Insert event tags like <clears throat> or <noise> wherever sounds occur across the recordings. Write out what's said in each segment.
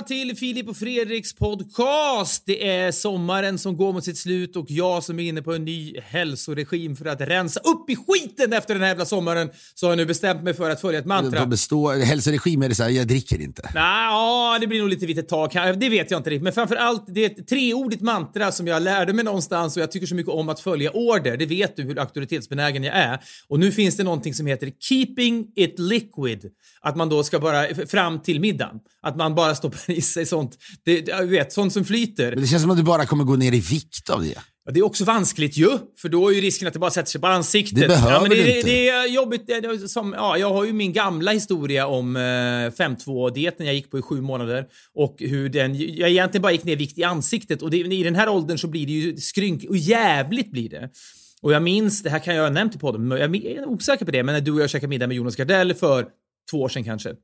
välkomna till Filip och Fredriks podcast. Det är sommaren som går mot sitt slut och jag som är inne på en ny hälsoregim för att rensa upp i skiten efter den här jävla sommaren så har jag nu bestämt mig för att följa ett mantra. Består, hälsoregim är det så här, jag dricker inte. Nej, ja, det blir nog lite vitt ett tag. Det vet jag inte riktigt. Men framför allt, det är ett treordigt mantra som jag lärde mig någonstans och jag tycker så mycket om att följa order. Det vet du hur auktoritetsbenägen jag är. Och nu finns det någonting som heter keeping it liquid. Att man då ska bara fram till middagen. Att man bara stoppar i sig sånt, det, du vet, sånt som flyter. Men det känns som att du bara kommer gå ner i vikt av det. Ja, det är också vanskligt ju, för då är ju risken att det bara sätter sig på ansiktet. Det behöver ja, men det, du inte. det är jobbigt. Det är som, ja, jag har ju min gamla historia om eh, 5-2-dieten jag gick på i sju månader och hur den, jag egentligen bara gick ner i vikt i ansiktet och det, i den här åldern så blir det ju skrynk och jävligt blir det. Och jag minns, det här kan jag ha nämnt i podden, jag är osäker på det, men när du och jag käkade middag med Jonas Gardell för två år sedan kanske.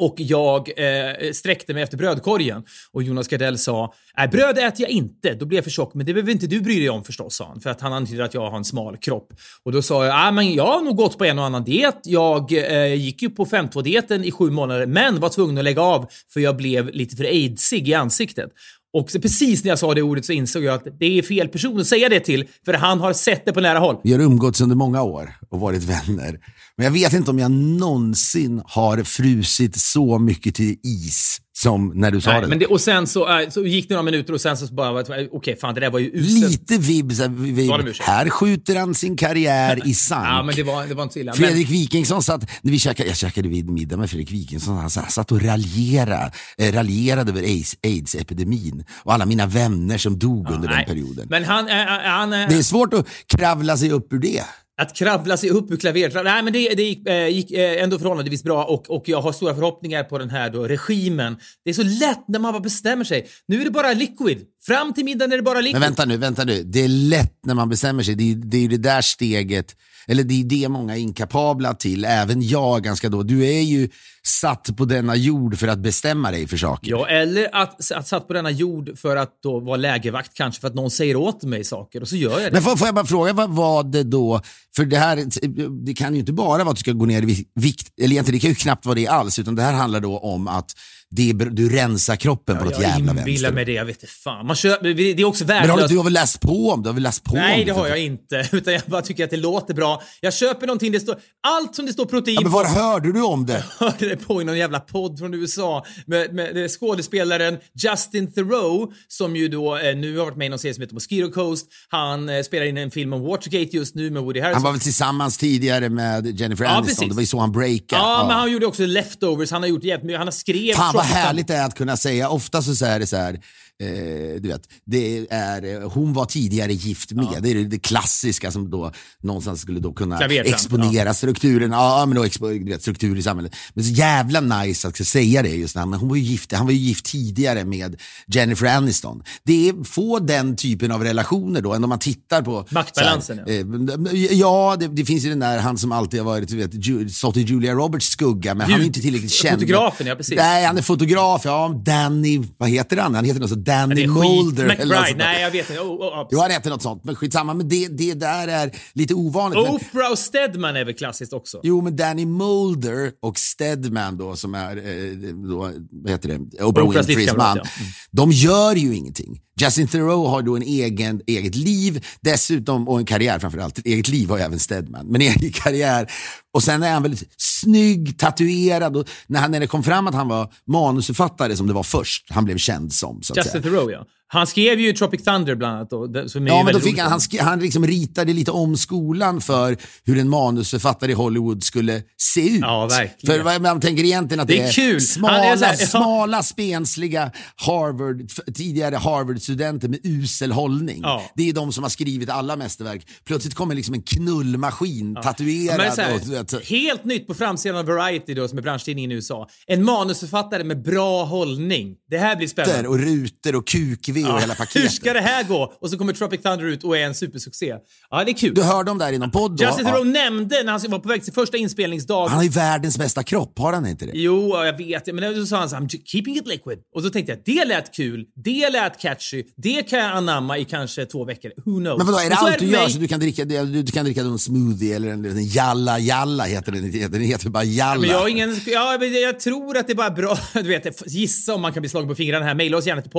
Och jag eh, sträckte mig efter brödkorgen och Jonas Gardell sa Nej, bröd äter jag inte, då blir jag för tjock. Men det behöver inte du bry dig om förstås, sa han. För att han antyder att jag har en smal kropp. Och då sa jag, äh, men jag har nog gått på en och annan diet. Jag eh, gick ju på 5.2-dieten i sju månader, men var tvungen att lägga av för jag blev lite för aidsig i ansiktet. Och så precis när jag sa det ordet så insåg jag att det är fel person att säga det till, för han har sett det på nära håll. Vi har umgåtts under många år och varit vänner. Men jag vet inte om jag någonsin har frusit så mycket till is som när du sa Nej, det. men det, och sen så, äh, så gick det några minuter och sen så bara, okej fan det där var ju uselt. Lite vibb, så här, skjuter han sin karriär i <laughs> sank. Ja, men det var, det var inte så illa. Men, Fredrik Wikingsson satt, när vi käkade, jag käkade vid middag med Fredrik Wikingsson, han satt och raljerade, eh, raljerade över aids- aids-epidemin och alla mina vänner som dog under nej. den perioden. men han, äh, han äh, Det är svårt att kravla sig upp ur det att kravla sig upp ur klaveret. Nej, men det, det gick, eh, gick eh, ändå förhållandevis bra och, och jag har stora förhoppningar på den här då, regimen. Det är så lätt när man bara bestämmer sig. Nu är det bara liquid. Fram till middagen är det bara liquid. Men vänta nu, vänta nu. Det är lätt när man bestämmer sig. Det är, det är ju det där steget, eller det är det många är inkapabla till. Även jag ganska då. Du är ju satt på denna jord för att bestämma dig för saker. Ja, eller att, att satt på denna jord för att då vara lägervakt kanske för att någon säger åt mig saker och så gör jag det. Men får, får jag bara fråga, vad var det då? För det här, det kan ju inte bara vara att du ska gå ner i vikt, eller egentligen det kan ju knappt vara det alls, utan det här handlar då om att det är, du rensar kroppen på något jag jävla inbillar vänster. mig det, jag vet inte fan. Man kör, det är också Men har du, värdelöst. du har väl läst på om det? Har väl läst på om Nej, det har jag inte. <laughs> Utan jag bara tycker att det låter bra. Jag köper någonting, det står... Allt som det står protein Ja, men på... var hörde du om det? <laughs> hörde det på i någon jävla podd från USA med, med, skådespelaren Justin Theroux som ju då eh, nu har varit med i någon serie som heter Mosquito Coast. Han eh, spelar in en film om Watergate just nu med Woody Harrelson. Han var väl tillsammans tidigare med Jennifer Ja, Aniston, precis. det var ju så han breakade. Ja, men han gjorde också Leftovers. Han har gjort jävligt mycket. Han har skrivit... Vad härligt det är att kunna säga, ofta så är det så här, eh, du vet, det är, eh, hon var tidigare gift med, det är det, klassiska som då någonstans skulle då kunna exponera strukturen, ja men då du vet, struktur i samhället. Men så jävla nice att säga det just när, men hon var ju gift, han var ju gift tidigare med Jennifer Aniston. Det är få den typen av relationer då, än om man tittar på Maktbalansen, här, eh, ja, det, det finns ju den där, han som alltid har varit, du vet, Ju- stått i Julia Roberts skugga, men han är Ljud- inte tillräckligt känd. fotografen, ja, precis. Nej, han är fotograf, ja, Danny, vad heter han? Han heter något så Men Danny Mulder. McBride. Nej, jag vet inte. Oh, oh. Jo, han heter något sånt, men skitsamma. Men det, det där är lite ovanligt. Men, Oprah och Stedman är väl klassiskt också? jo, men Danny Mulder och Stedman då, som är, eh, då, vad heter det, Oprah Winfreys man. ja. Mm. De gör ju ingenting. Justin Theroux har då en egen, eget liv, dessutom, och en karriär framförallt. Eget liv har ju även Stedman, men <laughs> egen karriär. Och sen är han väldigt snygg, tatuerad. Och när, han, när det kom fram att han var manusförfattare, som det var först, han blev känd som. Så Justin. Theroux, ja. Han skrev ju Tropic Thunder bland annat. Då, som är Ja, men då fick han, han, han liksom ritade lite om skolan för hur en manusförfattare i Hollywood skulle se ut. Ja, verkligen. För man tänker egentligen att Det det är är, kul. smala, är här- ja. smala, spensliga Harvard, tidigare Harvard-studenter med usel hållning. Ja. Det är de som har skrivit alla mästerverk. Plötsligt kommer liksom en knullmaskin Men tatuerad så här, och. Helt nytt på framsidan av Variety då, som är branschtidningen i USA. En manusförfattare med bra hållning. Det här blir spännande. Och rutor och QKV och hela Hur paketet. ska det här gå? Och så kommer Tropic Thunder ut och är en supersuccé. Ja, det är kul. Du hörde om det här i någon podd då? Justin Ja. Theroux nämnde när han var på väg till första inspelningsdag Han har ju världens bästa kropp, har han inte det? Jo, ja, jag vet. Men då sa han så här, I'm keeping it liquid. Och så tänkte jag, det lät kul, det lät catchy, det kan jag anamma i kanske två veckor. Who knows? Men vadå, är det allt du gör så du kan dricka, du, du kan dricka en smoothie eller en, en jalla jalla heter den, heter, den heter bara jalla. Men jag, har ingen, ja, men jag tror att det är bara bra. <laughs> Du vet, gissa om man kan bli slagen på fingrarna här. Maila oss gärna till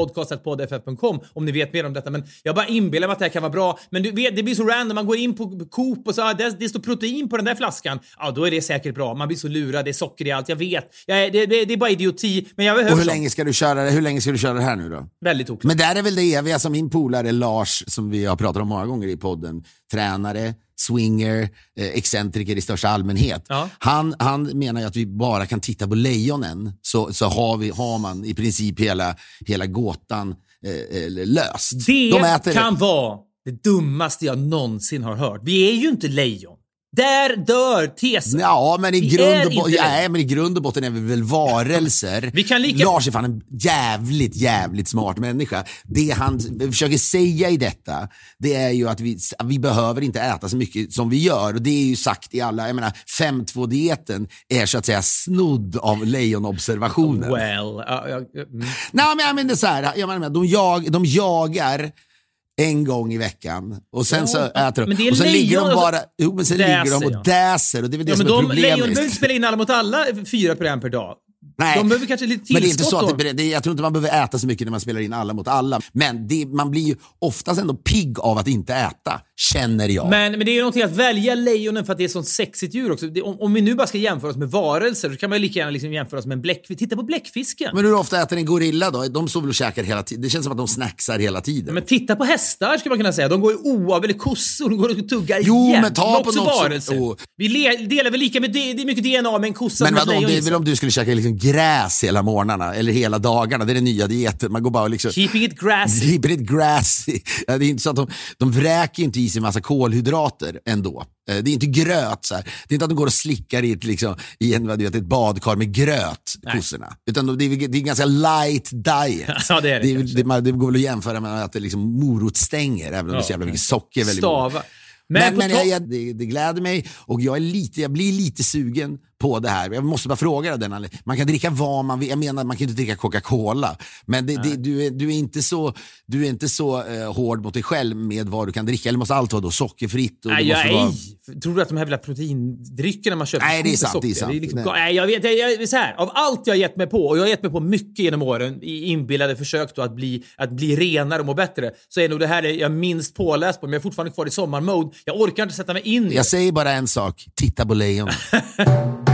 podcast.poddff.com om ni vet mer om detta. Men jag bara inbillar mig att det här kan vara bra. Men du vet, det blir så random. Man går in på Coop och så ah, det, det står protein på den där flaskan. Ja, då är det säkert bra. Man blir så lurad. Det är socker i allt. Jag vet. Jag det, det, det är bara idioti. Men jag behöver och hur länge, ska du köra, det- hur länge ska du köra det här nu då? Väldigt oklart. Men där är väl det eviga som min polare Lars, som vi har pratat om många gånger i podden, tränare, swinger, eh, excentriker i största allmänhet. Ja. Han, han menar ju att vi bara kan titta på lejonen så, så har, vi, har man i princip hela, hela gåtan eh, eh, löst. Det De kan vara det dummaste jag någonsin har hört. Vi är ju inte lejon. Där dör tesen. Ja, men i, Vi grund och bo- ja, men i grund och botten är vi väl varelser. <laughs> Vi kan lika- Lars är fan en jävligt, jävligt smart människa. Det han försöker säga i detta, det är ju att vi, vi behöver inte äta så mycket som vi gör. Och det är ju sagt i alla, jag menar 5-2-dieten är så att säga snodd av lejonobservationer. Well, ja, ja, mm. Nej, men jag menar så här, jag menar, de, jag, de jagar en gång i veckan och sen Ja, så äter de. och sen ligger de och så- bara, jo, men sen Däser, ligger de och ja. däser och det är väl det ja, som men är de, problemet. lejon behöver inte spela in Alla mot alla fyra program per dag. Nej. De behöver kanske lite Men det är inte tillskott så att det, det, jag tror inte man behöver äta så mycket när man spelar in alla mot alla. Men det, man blir ju oftast ändå pigg av att inte äta, känner jag. Men, men det är ju någonting att välja lejonen för att det är ett sånt sexigt djur också. Det, om, om vi nu bara ska jämföra oss med varelser så kan man ju lika gärna liksom jämföra oss med en bläckfisk. Titta på bläckfisken. Men, Men hur ofta äter en gorilla då? De står väl och käkar hela tiden? Det känns som att de snacksar hela tiden. titta på hästar skulle man kunna säga. De går ju oav, eller kossor, de går och tuggar Jo, igen. men ta på något som- oh. Vi delar väl lika med, det det är mycket DNA med en kossa Men som ett vadå, lejon i sig. väl om du skulle käka liksom gräs hela morgnarna eller hela dagarna. Det är den nya dieten. Man går bara och liksom... Keeping it grassy. Keep it grassy. <laughs> Ja, det är inte så att de, de vräker inte i sig massa kolhydrater ändå. Eh, Det är inte gröt. Så här. Det är inte att de går och slickar i ett, liksom, i en, du vet, ett badkar med gröt, kossorna. Utan de, det, är, det är en ganska light diet. <laughs> Ja, det är det det, det, det går väl att jämföra med att det är liksom morotstänger, även om det är så jävla mycket socker. Väl i morot. Stava. Men, Men, men, jag, jag, det, det gläder mig och jag, är lite, jag blir lite sugen på det här. Jag måste bara fråga dig den. Man kan dricka vad man vill. Jag menar, man kan inte dricka Coca-Cola. Men det, det, du, är, du är inte så, du är inte så eh, hård mot dig själv med vad du kan dricka. Eller måste allt vara då sockerfritt? Och Nej, det jag, måste vara... nej. Tror du att de här jävla proteindryckerna man köper Nej, det är sant, det är socker? sant. liksom, Nej. nej, jag vet, jag, jag, så här, av allt jag har gett mig på, och jag har gett mig på mycket genom åren i inbillade försök då att bli, att bli renare och må bättre, så är nog det här det jag är minst påläst på, men jag är fortfarande kvar i sommarmode. Jag orkar inte sätta mig in i det. Jag säger bara en sak. Titta på lejonen. <laughs>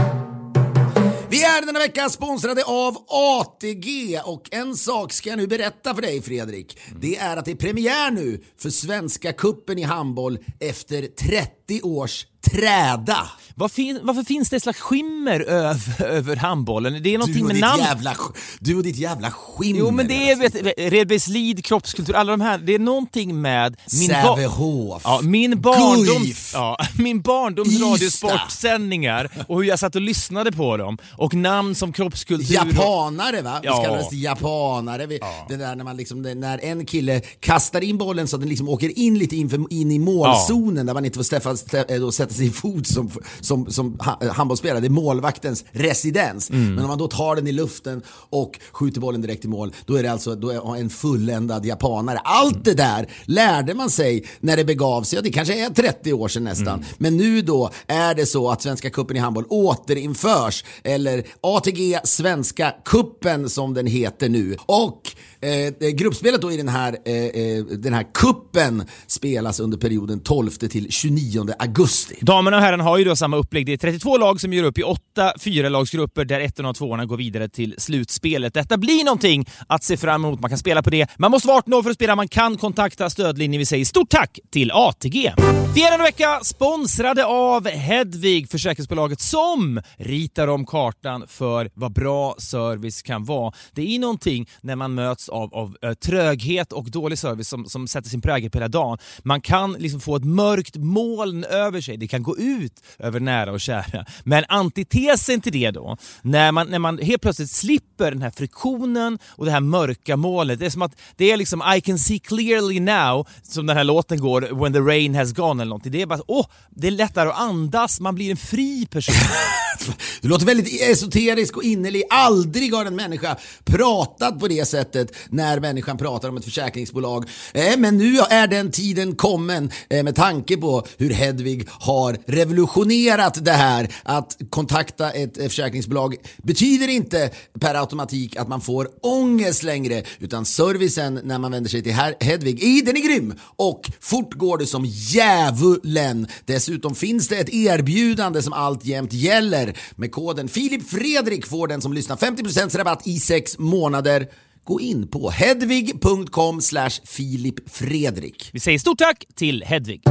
Vi är denna vecka sponsrade av ATG och en sak ska jag nu berätta för dig Fredrik. Det är att det är premiär nu för Svenska kuppen i handboll efter 30 års träda. Vad fin, varför finns det ett slags skimmer över, <laughs> över handbollen? Det är någonting med namn. jävla, du och ditt jävla skimmer. Jo, men det är vet, Redbergslid, kroppskultur, alla de här. Det är någonting med... Min Sävehof. Ja, min barndoms, Guif. ja, <laughs> min barndoms Ystad. radiosportsändningar och hur jag satt och lyssnade på dem. Och namn som kroppskultur. Japanare va? Ja. Vi kallades japanare. Vi, Det där när, man liksom, när en kille kastar in bollen så att den liksom åker in lite in, för, in i målzonen där man inte får stäffa, stä, äh, då sätta sin fot som, som, som ha- handbollsspelare. Det är målvaktens residens. Mm. Men om man då tar den i luften och skjuter bollen direkt i mål, då är det alltså då är en fulländad japanare. Allt det där lärde man sig när det begav sig. Ja, det kanske är 30 år sedan nästan. Mm. Men nu då är det så att Svenska cupen i handboll återinförs. Eller ATG Svenska kuppen som den heter nu. Och Eh, eh, gruppspelet då i den här, eh, eh den här kuppen spelas under perioden 12 till 29 augusti. Damerna och herrarna har ju då samma upplägg. Det är 32 lag som gör upp i åtta fyralagsgrupper där ettorna och tvåorna går vidare till slutspelet. Detta blir någonting att se fram emot. Man kan spela på det. Man måste vara 18 år för att spela. Man kan kontakta stödlinjen. Vi säger stort tack till ATG. Vi är denna vecka sponsrade av Hedvig, försäkringsbolaget som ritar om kartan för vad bra service kan vara. Det är någonting när man möts av, av eh, tröghet och dålig service som, som sätter sin prägel på hela dagen. Man kan liksom få ett mörkt moln över sig. Det kan gå ut över nära och kära. Men antitesen till det då, när man, när man helt plötsligt slipper den här friktionen och det här mörka molnet. Det är som att det är liksom I can see clearly now, som den här låten går, When the rain has gone eller någonting. Det är bara åh, det är lättare att andas, man blir en fri person. <laughs> Du låter väldigt esoterisk och innerlig. Aldrig har en människa pratat på det sättet när människan pratar om ett försäkringsbolag. Eh, men nu är den tiden kommen eh, med tanke på hur Hedvig har revolutionerat det här. Att kontakta ett eh, försäkringsbolag betyder inte per automatik att man får ångest längre utan servicen när man vänder sig till Hedvig, den är grym och fort går det som djävulen. Dessutom finns det ett erbjudande som alltjämt gäller. Med koden Filip Fredrik får den som lyssnar 50% rabatt i sex månader. Gå in på hedvig.com slash Vi säger stort tack till Hedvig.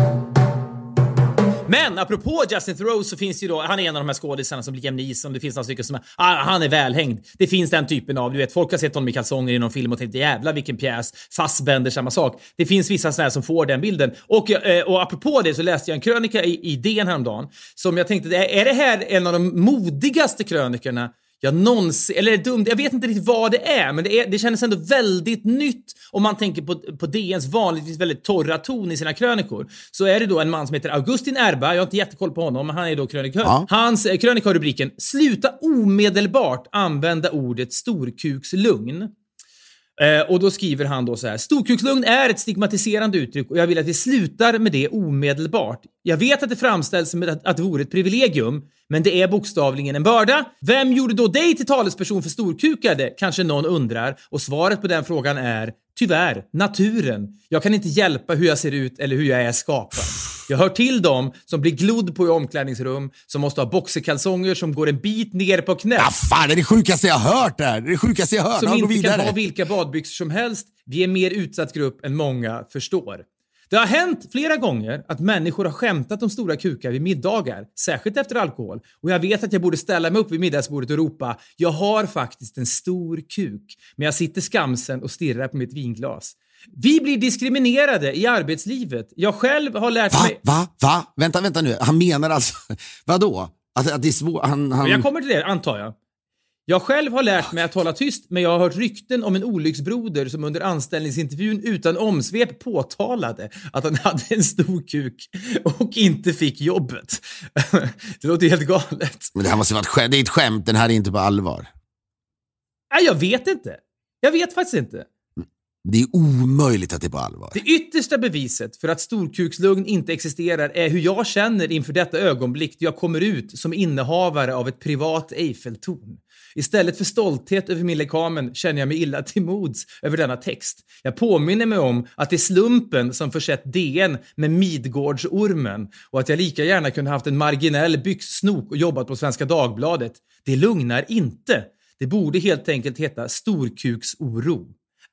Men apropå Justin Theroux så finns ju då, han är en av de här skådisarna som Liam Neeson, det finns några stycken som är, ah, han är välhängd. Det finns den typen av, du vet, folk har sett honom i kalsonger i någon film och tänkt jävla vilken pjäs. Fassbender, samma sak. Det finns vissa sådana här som får den bilden. Och, eh, och apropå det så läste jag en krönika i, i DN häromdagen som jag tänkte, är det här en av de modigaste krönikorna jag någonsin, eller dumt, jag vet inte riktigt vad det är, men det, är, det kändes ändå väldigt nytt om man tänker på, på DNs vanligtvis väldigt torra ton i sina krönikor. Så är det då en man som heter Augustin Erba, jag har inte jättekoll på honom, men han är då krönikör. Ja. Hans eh, krönika har rubriken “Sluta omedelbart använda ordet storkukslugn”. Eh, och då skriver han då så här. Storkukslugn är ett stigmatiserande uttryck och jag vill att vi slutar med det omedelbart. Jag vet att det framställs som att, att det vore ett privilegium, men det är bokstavligen en börda. Vem gjorde då dig till talesperson för storkukade? Kanske någon undrar. Och svaret på den frågan är tyvärr naturen. Jag kan inte hjälpa hur jag ser ut eller hur jag är skapad. Jag hör till dem som blir glodd på i omklädningsrum, som måste ha boxerkalsonger som går en bit ner på knät. Ah, fan, det är det sjukaste jag har hört där. Det är det sjukaste jag hört. Som Ja, gå inte kan ha vilka badbyxor som helst. Vi är en mer utsatt grupp än många förstår. Det har hänt flera gånger att människor har skämtat om stora kukar vid middagar, särskilt efter alkohol. Och jag vet att jag borde ställa mig upp vid middagsbordet och ropa “Jag har faktiskt en stor kuk”, men jag sitter skamsen och stirrar på mitt vinglas. Vi blir diskriminerade i arbetslivet. Jag själv har lärt Va? mig... Va? Va? Vänta, vänta nu. Han menar alltså... <laughs> Vadå? Att, att det är svårt? Han, han... Jag kommer till det, antar jag. Jag själv har lärt mig att hålla tyst, men jag har hört rykten om en olycksbroder som under anställningsintervjun utan omsvep påtalade att han hade en stor kuk och inte fick jobbet. <laughs> Det låter helt galet. Men det här måste vara ett skämt. Det är ett skämt. Den här är inte på allvar. Nej, jag vet inte. Jag vet faktiskt inte. Det är omöjligt att det är på allvar. Det yttersta beviset för att storkukslugn inte existerar är hur jag känner inför detta ögonblick då jag kommer ut som innehavare av ett privat Eiffeltorn. Istället för stolthet över min lekamen känner jag mig illa till mods över denna text. Jag påminner mig om att det är slumpen som försett DN med Midgårdsormen och att jag lika gärna kunde haft en marginell byxsnok och jobbat på Svenska Dagbladet. Det lugnar inte. Det borde helt enkelt heta storkuksoro.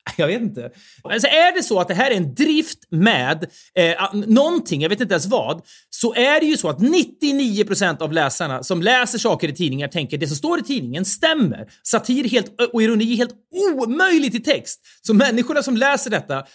<laughs> Jag vet inte. Alltså är det så att det här är en drift med eh, någonting, jag vet inte ens vad, så är det ju så att 99% av läsarna som läser saker i tidningar tänker det som står i tidningen stämmer. Satir helt, eh, och ironi är helt omöjligt i text. Så människorna som läser detta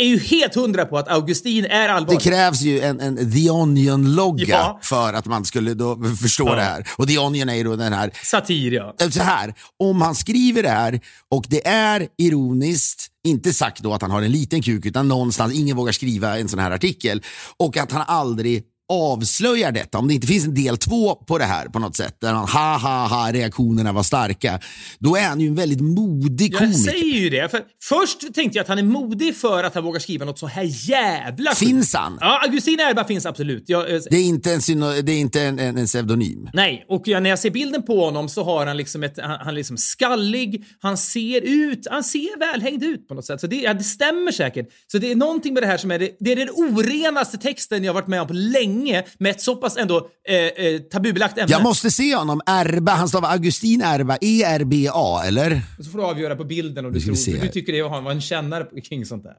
är ju helt hundra på att Augustin är Det allvarlig. krävs ju en, en The Onion-logga Ja. för att man skulle förstå Ja. det här. Och The Onion är ju då den här Satir, ja. Eh, så här, om han skriver det här och det är ironiskt, inte sagt då att han har en liten kuk, utan någonstans, ingen vågar skriva en sån här artikel, och att han aldrig avslöjar detta, om det inte finns en del två på det här på något sätt, där han ha ha ha reaktionerna var starka, då är han ju en väldigt modig Jag komiker. säger ju det. För först tänkte jag att han är modig för att han vågar skriva något så här jävla. Finns han? Ja, Augustin Erba finns absolut. Jag, eh, Det är inte en, syno- det är inte en, en, en pseudonym. Nej, och jag, när jag ser bilden på honom så har han liksom ett, han, han är liksom skallig, han ser ut, han ser välhängd ut på något sätt. Så det, ja, det stämmer säkert. Så det är någonting med det här som är det, det är den orenaste texten jag varit med om på länge med ett så pass ändå eh, eh, tabubelagt ämne. Jag måste se honom. Erba, han stavar Augustin Erba, E-R-B-A, eller? Så får du avgöra på bilden om du tror, vi se du tycker det var en kännare kring sånt där.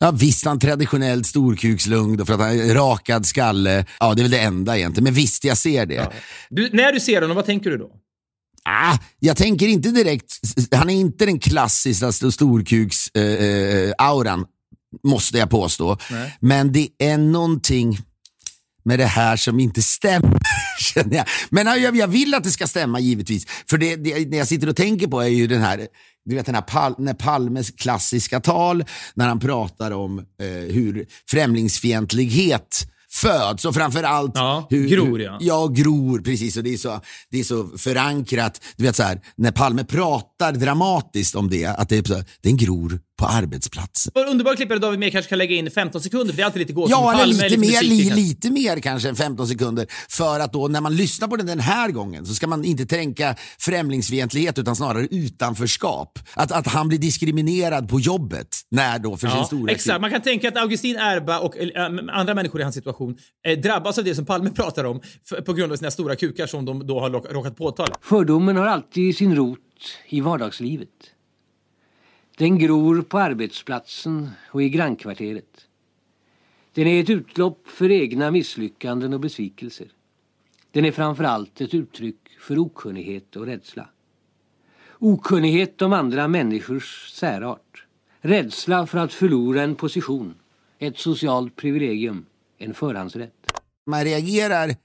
Ja, visst, han traditionellt storkukslugn och för att han rakad skalle. Ja, det är väl det enda egentligen. Men visst, jag ser det. Du, när du ser honom, vad tänker du då? Ah, jag tänker inte direkt, han är inte den klassiska storkuks-auran, måste jag påstå. Nej. Men det är någonting med det här som inte stämmer. <laughs> känner jag. Men jag, jag vill att det ska stämma givetvis. För det, det, det jag sitter och tänker på är ju den här, du vet den här Pal, när Palmes klassiska tal, när han pratar om eh, hur främlingsfientlighet föds och framförallt Ja, hur, gror, ja. Ja, gror, precis. Och det är så, det är så förankrat. Du vet så här, när Palme pratar dramatiskt om det, att det är så, den gror på arbetsplatsen. Vår underbara klippare David Mer kanske kan lägga in 15 sekunder, för det är alltid lite gåshud. Ja, eller är lite mer, li, lite mer kanske än 15 sekunder. För att då när man lyssnar på den den här gången så ska man inte tänka främlingsfientlighet utan snarare utanförskap. Att, att han blir diskriminerad på jobbet när då för sin Ja, stora exakt. Man kan tänka att Augustin Erba och äh, andra människor i hans situation eh, drabbas av det som Palme <laughs> pratar om för, på grund av sina stora kukar som de då har råkat påtala. Fördomen har alltid sin rot i vardagslivet. Den gror på arbetsplatsen och i grannkvarteret. Den är ett utlopp för egna misslyckanden och besvikelser. Den är framför allt ett uttryck för okunnighet och rädsla. Okunnighet om andra människors särart. Rädsla för att förlora en position, ett socialt privilegium, en förhandsrätt. man reagerar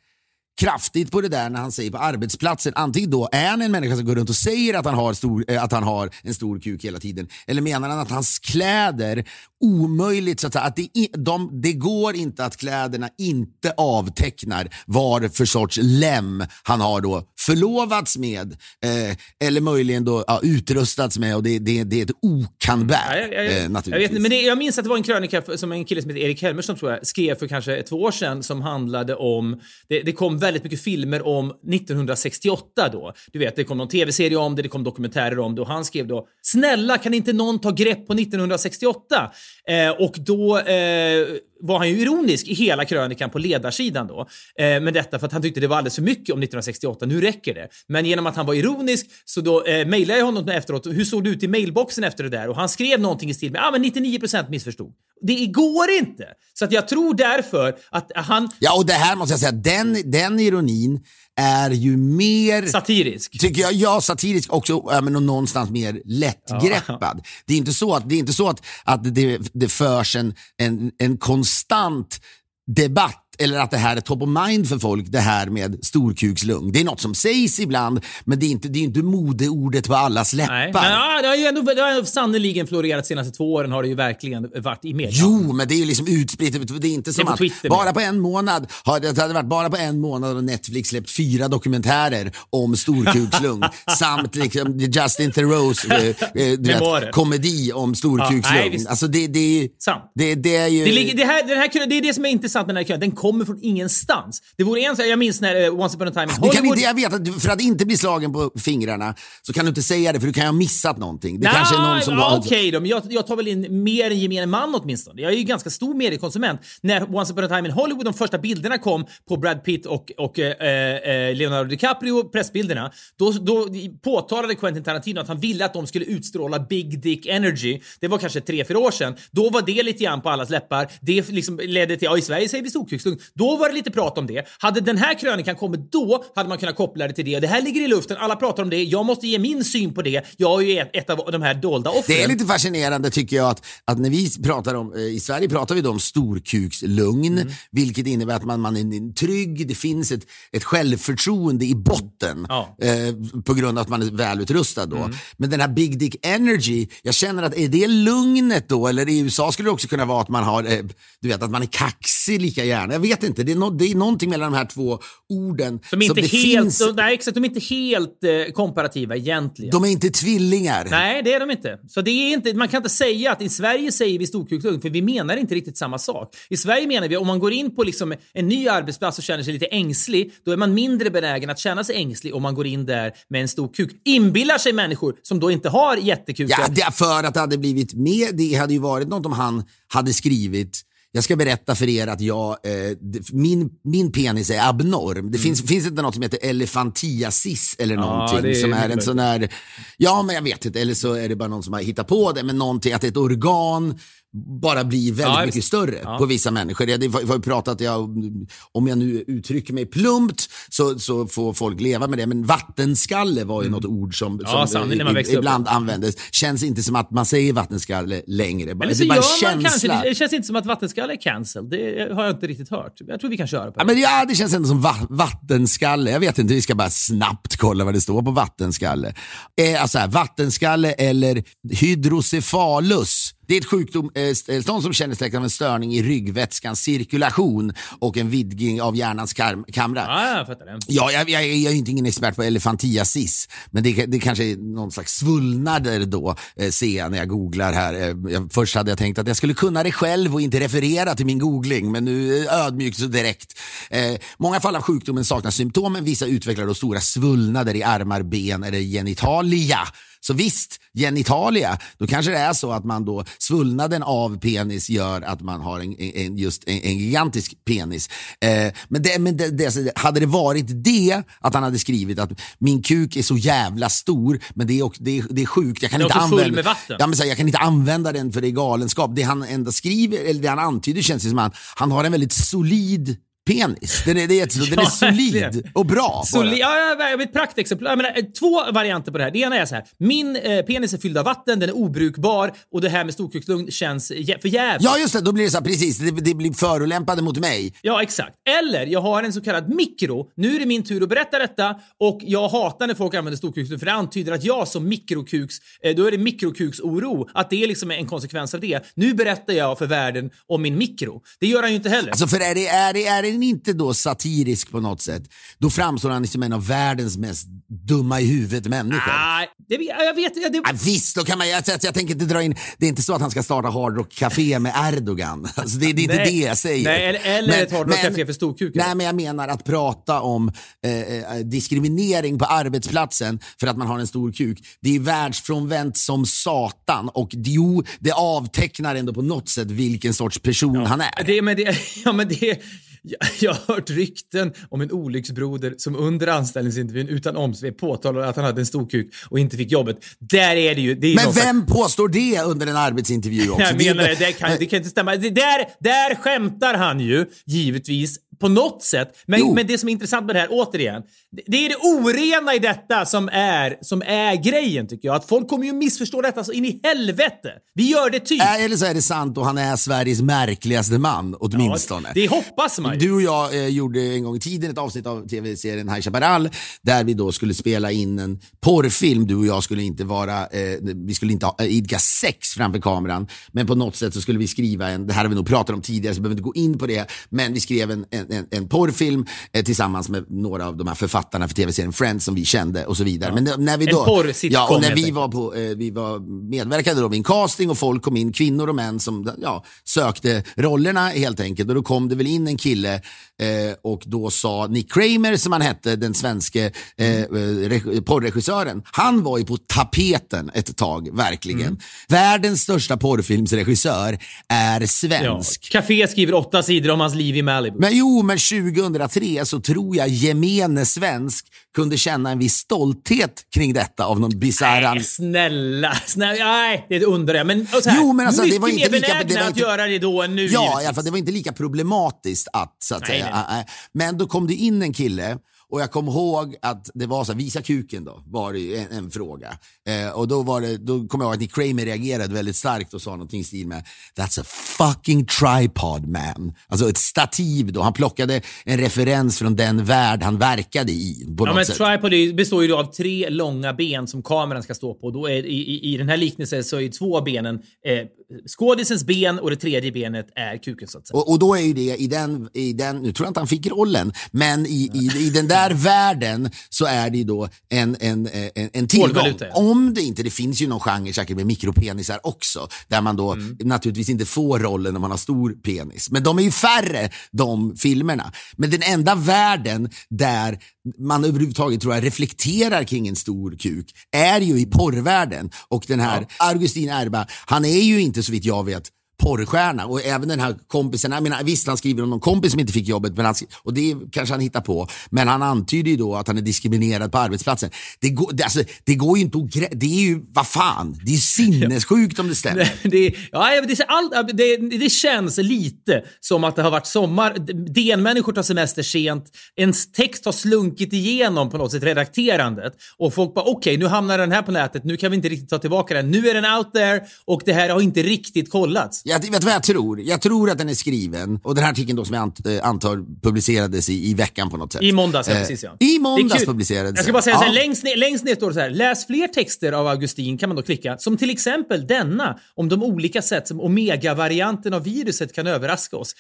kraftigt på det där när han säger på arbetsplatsen. Antingen då är han en människa som går runt och säger att han har, stor, eh, att han har en stor kuk hela tiden. Eller menar han att hans kläder, omöjligt så att säga, att det, de, det går inte att kläderna inte avtecknar vad för sorts lem han har då förlovats med. Eh, eller möjligen då ja, utrustats med och det, det, det är ett okanbär. Ja, jag, jag, eh, jag, vet, men det, jag minns att det var en krönika som en kille som heter Erik Helmersson tror jag, skrev för kanske två år sedan som handlade om, det, det kom väldigt mycket filmer om 1968 då. Du vet, det kom någon tv-serie om det, det kom dokumentärer om det och han skrev då “Snälla kan inte någon ta grepp på 1968?” Eh, Och då eh, var han ju ironisk i hela krönikan på ledarsidan då. Eh, men detta för att han tyckte det var alldeles för mycket om 1968, nu räcker det. Men genom att han var ironisk så då eh, mejlade jag honom efteråt, hur såg det ut i mailboxen efter det där? Och han skrev någonting i stil med, ja ah, men 99% missförstod. Det går inte! Så att jag tror därför att han, Ja, och det här måste jag säga, den, den ironin är ju mer satirisk. tycker jag, ja, satirisk också, ja, men någonstans mer lättgreppad. Det är inte så att det, är inte så att, att det, det förs en, en, en konstant debatt eller att det här är top of mind för folk, det här med storkukslung. Det är något som sägs ibland, men det är inte, det är inte modeordet på allas läppar. Nej, men, ja, det har ju ändå, det har sannerligen florerat de senaste två åren har det ju verkligen varit i media. Jo, men det är ju liksom utspritt. Det är inte som på att Twitter bara på en månad har det hade varit bara på en månad och Netflix släppt fyra dokumentärer om storkukslung <laughs> samt liksom Justin Theroux eh, eh, komedi om Ja, nej, alltså det, det, är ju- Sant. det, det är ju... Det, ligger, det, här, den här, det är det som är intressant med den här krönikan. Den kommer från ingenstans. Det vore en sak, jag minns när uh, Once upon a time in Du Hollywood... kan inte, jag vet att du, för att inte bli slagen på fingrarna så kan du inte säga det för du kan ha missat någonting. Det kanske är någon som... ja, Okej då, men jag, jag tar väl in mer än gemene man åtminstone. Jag är ju ganska stor mediekonsument. När Once upon a time in Hollywood, de första bilderna kom på Brad Pitt och, och eh, eh, Leonardo DiCaprio, pressbilderna, då, då påtalade Quentin Tarantino att han ville att de skulle utstråla big dick energy. Det var kanske tre, fyra år sedan. Då var det lite grann på allas läppar. Det liksom ledde till, ja i Sverige säger vi storkukslugn. Då var det lite prat om det. Hade den här krönikan kommit då hade man kunnat koppla det till det. Det här ligger i luften, alla pratar om det. Jag måste ge min syn på det. Jag är ju ett, ett av de här dolda offren. Det är lite fascinerande tycker jag att, att när vi pratar om, eh, i Sverige pratar vi då om storkukslugn, Mm. vilket innebär att man, man är trygg, det finns ett, ett självförtroende i botten Ja. eh, på grund av att man är välutrustad då. Mm. Men den här big dick energy, jag känner att är det lugnet då? Eller i USA skulle det också kunna vara att man har, eh, du vet att man är kaxig lika gärna. Vet inte, det är, no, det är någonting mellan de här två orden. Som inte det helt, finns, nej, exakt, de är inte helt eh, komparativa egentligen. de är inte tvillingar. Nej, det är de inte. Så det är inte. Man kan inte säga att i Sverige säger vi storkukslugn, för vi menar inte riktigt samma sak. I Sverige menar vi om man går in på liksom en ny arbetsplats och känner sig lite ängslig, då är man mindre benägen att känna sig ängslig om man går in där med en stor kuk. Inbillar sig människor som då inte har jättekukar. Ja, det för att det hade blivit mer, det hade ju varit något om han hade skrivit jag ska berätta för er att jag, eh, det- min, min penis är abnorm. Det finns, finns inte något som heter elefantiasis eller någonting det är som är en sån här, ja men jag vet inte, eller så är det bara någon som har hittat på det, men någonting att ett organ bara blir väldigt Ja, mycket större Ja. på vissa människor. Det var, ju pratat, jag, om jag nu uttrycker mig plumpt, så, så får folk leva med det. Men vattenskalle var ju något ord som, Mm. Ja, som när eh, växte upp. ibland användes. Känns inte som att man säger vattenskalle längre. Eller så det är bara gör man kanske, det, det känns inte som att vattenskalle är cancelled. Det har jag inte riktigt hört. Jag tror vi kan köra på Ja, det. men ja, det känns ändå som va vattenskalle. Jag vet inte, vi ska bara snabbt kolla vad det står på vattenskalle. Eh, alltså här, vattenskalle eller hydrocephalus. Det är ett sjukdomstillstånd som kännetecknas av en störning i ryggvätskans cirkulation och en vidgning av hjärnans kam- kamrar. Ja, jag fattar det. Ja, jag, jag, jag är inte ingen expert på elefantiasis, men det, det kanske är någon slags svullnader då, eh, ser jag när jag googlar här. Eh, först hade jag tänkt att jag skulle kunna det själv och inte referera till min googling, men nu eh, ödmjukt så direkt. Eh, många fall av sjukdomen saknar symptom, men vissa utvecklar då stora svullnader i armar, ben eller genitalia. Så visst, genitalia, då kanske det är så att man då, svullnaden av penis gör att man har en, en, just en, en gigantisk penis. Eh, men det, men det, det, hade det varit det, att han hade skrivit att min kuk är så jävla stor, men det är, också, det är, det är sjukt, jag kan inte använda. Ja, men så här, jag kan inte använda den för det är galenskap. Det han ändå skriver, eller det han antyder känns som att han har en väldigt solid penis. Den är, det är, <laughs> den är solid och bra. Soli- ja, ett praktexempel. Jag menar, eh, två varianter på det här. Det ena är så här. Min eh, penis är fylld av vatten, den är obrukbar och det här med storkukslugn känns för jävligt. Ja, just det. Då blir det så här, precis. Det, det blir förolämpande mot mig. Ja, exakt. Eller jag har en så kallad mikro. Nu är det min tur att berätta detta och jag hatar när folk använder storkuksord för det antyder att jag som mikrokuks, eh, då är det mikrokuksoro. Att det är liksom en konsekvens av det. Nu berättar jag för världen om min mikro. Det gör han ju inte heller. Alltså för är, det, är, det, är den inte då satirisk på något sätt, då framstår han som en av världens mest dumma i huvudet människor. Nej, det, jag vet ja, det, Ja, visst, då kan man, jag, jag, jag tänker inte dra in, det är inte så att han ska starta Hard Rock Café med Erdogan. <laughs> Alltså det, det är inte Nej. det jag säger. Nej, eller- eller ett Hard Rock Café för storkukar. Nej, men jag menar att prata om eh, eh, diskriminering på arbetsplatsen för att man har en stor kuk. Det är världsfrånvänt som satan och jo, det avtecknar ändå på något sätt vilken sorts person han är. Det, men det, <laughs> ja, men det, <laughs> jag, har hört rykten om en olycksbroder som under anställningsintervjun utan omsvep påtalade att han hade en stor kuk och inte fick jobbet. Där är det ju... Det är Men någon slags- vem påstår det under en arbetsintervju också? Jag menar det, det kan, det kan inte stämma. Det, där, där skämtar han ju, givetvis, på något sätt. Men, Jo. men det som är intressant med det här, återigen, det, det är det orena i detta som är, som är grejen tycker jag. Att folk kommer ju missförstå detta så in i helvete. Vi gör det typ. Äh, Eller så är det sant och han är Sveriges märkligaste man, åtminstone. det hoppas man ju. Du och jag eh, gjorde en gång i tiden ett avsnitt av tv-serien High Chaparral där vi då skulle spela in en porrfilm. Du och jag skulle inte vara, eh, vi skulle inte ha, eh, idka sex framför kameran, men på något sätt så skulle vi skriva en, det här har vi nog pratat om tidigare så vi behöver inte gå in på det, men vi skrev en, en, en, en porrfilm eh, tillsammans med några av de här författarna för tv-serien Friends som vi kände och så vidare. Men när vi En då, porrsitcom, ja, och när vi var på, eh, vi var medverkade då vid en casting och folk kom in, kvinnor och män som ja, sökte rollerna helt enkelt. Och då kom det väl in en kille eh, och då sa Nick Kramer som han hette, den svenske eh, eh, reg- porrregissören. Han var ju på tapeten ett tag, verkligen. Mm. Världens största porrfilmsregissör är Ja. svensk. Café skriver åtta sidor om hans liv i Malibu. Men jo, men 2003 så tror jag gemene svensk kunde känna en viss stolthet kring detta av någon bisarr Nej, snälla, snälla. Nej, det undrar jag. Men, här, Jo, men alltså, det var inte lika- det var att inte- göra det då än nu. Ja, i alla fall, det var inte lika problematiskt att, så att Nej, säga. nej. Äh, äh. Men då kom det in en kille och jag kom ihåg att det var så här, visa kuken då, var det ju en, en fråga. Eh, och då, var det, då kom jag ihåg att Nick Kramer reagerade väldigt starkt och sa någonting i stil med That's a fucking tripod man. Alltså ett stativ då. Han plockade en referens från den värld han verkade i. På Ja, men sätt. tripod består ju av tre långa ben som kameran ska stå på. Då är, i, i, I den här liknelsen så är två benen eh, skådisens ben och det tredje benet är kuken så att säga. Och, och då är ju det i den, i den, nu tror jag inte han fick rollen, men i, i, i den där världen så är det ju då en, en, en, en tillgång. Ja. Om det inte, det finns ju någon genre säkert med mikropenisar också, där man då Mm. naturligtvis inte får rollen om man har stor penis. Men de är ju färre, de filmerna. Men den enda världen där man överhuvudtaget tror jag reflekterar kring en stor kuk är ju i porrvärlden. Och den här Augustin Erba, han är ju inte så vitt jag vet porrstjärna. Och även den här kompisen, jag menar, visst han skriver om någon kompis som inte fick jobbet, men han, och det kanske han hittar på. Men han antyder ju då att han är diskriminerad på arbetsplatsen. Det går, det, alltså, det går ju inte att Det är ju, vad fan, det är sinnessjukt om det stämmer. <laughs> det, ja, det, allt, det, det känns lite som att det har varit sommar. DN-människor tar semester sent. En text har slunkit igenom på något sätt redakterandet och folk bara okej, okay, nu hamnar den här på nätet. Nu kan vi inte riktigt ta tillbaka den. Nu är den out there och det här har inte riktigt kollats. Jag vet du vad jag tror? Jag tror att den är skriven och den här artikeln då som jag äh, antar publicerades i, i veckan på något sätt. I måndags, ja, Eh, precis ja. I måndags publicerades Jag ska bara säga den. så här, Ja. längst, ner, längst ner står det så här. Läs fler texter av Augustin kan man då klicka. Som till exempel denna om de olika sätt som omega-varianten av viruset kan överraska oss.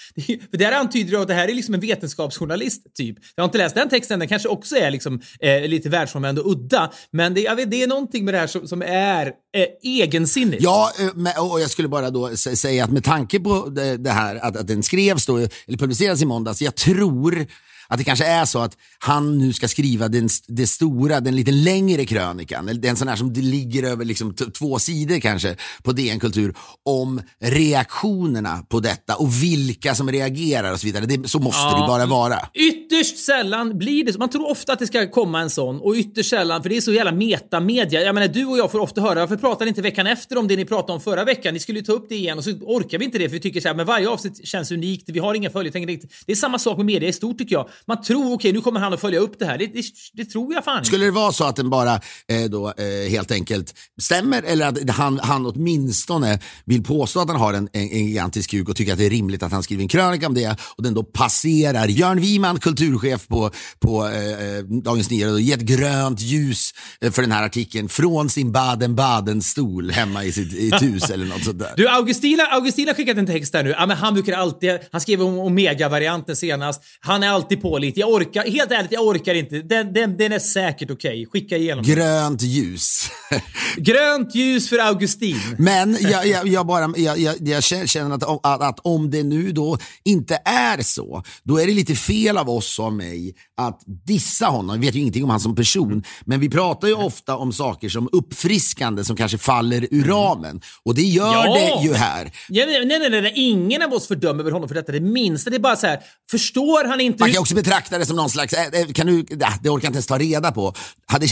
För där antyder det att det här är liksom en vetenskapsjournalist typ. Jag har inte läst den texten, den kanske också är liksom, eh, lite världsfrånvänd och udda. Men det, jag vet, det är någonting med det här som, som är eh, egensinnigt. Ja, eh, och jag skulle bara då sä- säga att med tanke på det, det här att, att den skrevs då, eller publicerades i måndags, jag tror att det kanske är så att han nu ska skriva den, det stora, den lite längre krönikan, den sån här som det ligger över liksom två sidor kanske på DN Kultur, om reaktionerna på detta och vilka som reagerar och så vidare. Det, så måste det ju bara vara. Ytterst sällan blir det så. Man tror ofta att det ska komma en sån och ytterst sällan, för det är så jävla metamedia. Jag menar, du och jag får ofta höra, varför pratar ni inte veckan efter om det ni pratade om förra veckan? Ni skulle ju ta upp det igen och så orkar vi inte det för vi tycker så här, men varje avsnitt känns unikt, vi har inga riktigt. Det är samma sak med media i stort tycker jag. Man tror, okej, nu kommer han att följa upp det här. Det, det, det tror jag fan. Skulle det vara så att den bara eh, då, eh, helt enkelt stämmer eller att han, han åtminstone vill påstå att han har en, en, en gigantisk kuk och tycker att det är rimligt att han skriver en krönika om det och den då passerar Jörn Wiman, kulturchef på, på eh, eh, Dagens Nyheter och gett grönt ljus eh, för den här artikeln från sin Baden-Baden-stol hemma i sitt i ett hus eller något sånt där. Du, Augustina, Augustina skickat en text där nu. Ja, men han brukar alltid... Han skrev om Omega-varianten senast. Han är alltid på lite. Jag orkar... Helt ärligt, jag orkar inte. Den, den, den är säkert okej. Skicka igenom. Grönt ljus. <laughs> Grönt ljus för Augustin. Men jag, jag, jag, bara, jag, jag, jag känner att, att, att om det nu då inte är så, då är det lite fel av oss och mig att dissa honom. Vi vet ju ingenting om han som person, men vi pratar ju ofta om saker som uppfriskande som kanske faller ur ramen. Och det gör Ja. det ju här. Ja, nej, nej, nej, nej, ingen av oss fördömer honom för detta. Det minsta. Det är bara så här. Förstår han inte Man kan också betrakta det som någon slags, äh, äh, kan du, det orkar jag inte ens ta reda på.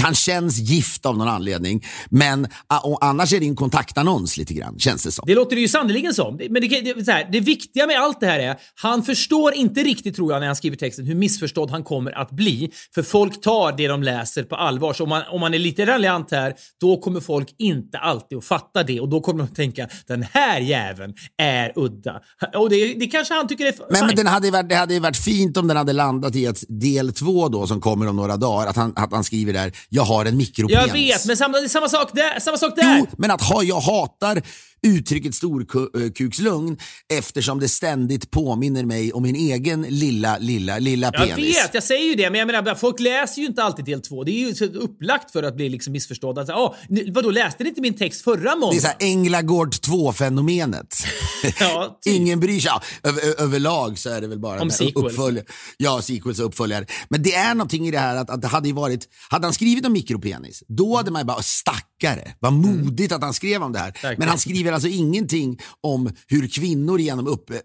Han känns gift av någon anledning, men och annars är det en kontaktannons lite grann, känns det som. Det låter det ju sannerligen som. Men det, det, så här, det viktiga med allt det här är, han förstår inte riktigt tror jag när han skriver texten hur missförstådd han kommer att bli. För folk tar det de läser på allvar. Så om man, om man är lite raljant här, då kommer folk inte alltid att fatta det och då kommer de att tänka den här jäveln är udda. Och det, det kanske han tycker är Men, men den hade det hade ju varit fint om den hade landat i ett del två då som kommer om några dagar. Att han, att han skriver där, jag har en mikropenis. Jag vet, men samma, samma sak där. Samma sak där. Jo, men att ha, jag hatar uttrycket storkukslugn eftersom det ständigt påminner mig om min egen lilla, lilla, lilla Jag penis. vet, jag säger ju det, men jag menar, folk läser ju inte alltid del två. Det är ju så upplagt för att bli liksom missförstådd. Alltså, ah, vadå, läste ni inte min text förra Det är måndagen? såhär Änglagård 2-fenomenet. <laughs> Ja, typ. Ingen bryr sig. Ja, över, överlag så är det väl bara Om sequels. uppfölj- Ja, sequels och uppföljare. Men det är någonting i det här att, att det hade ju varit, hade han skrivit om mikropenis, då hade man ju bara, stackare, vad modigt att han skrev om det här. Verkligen. Men han skriver alltså ingenting om hur kvinnor genom, upp, eh,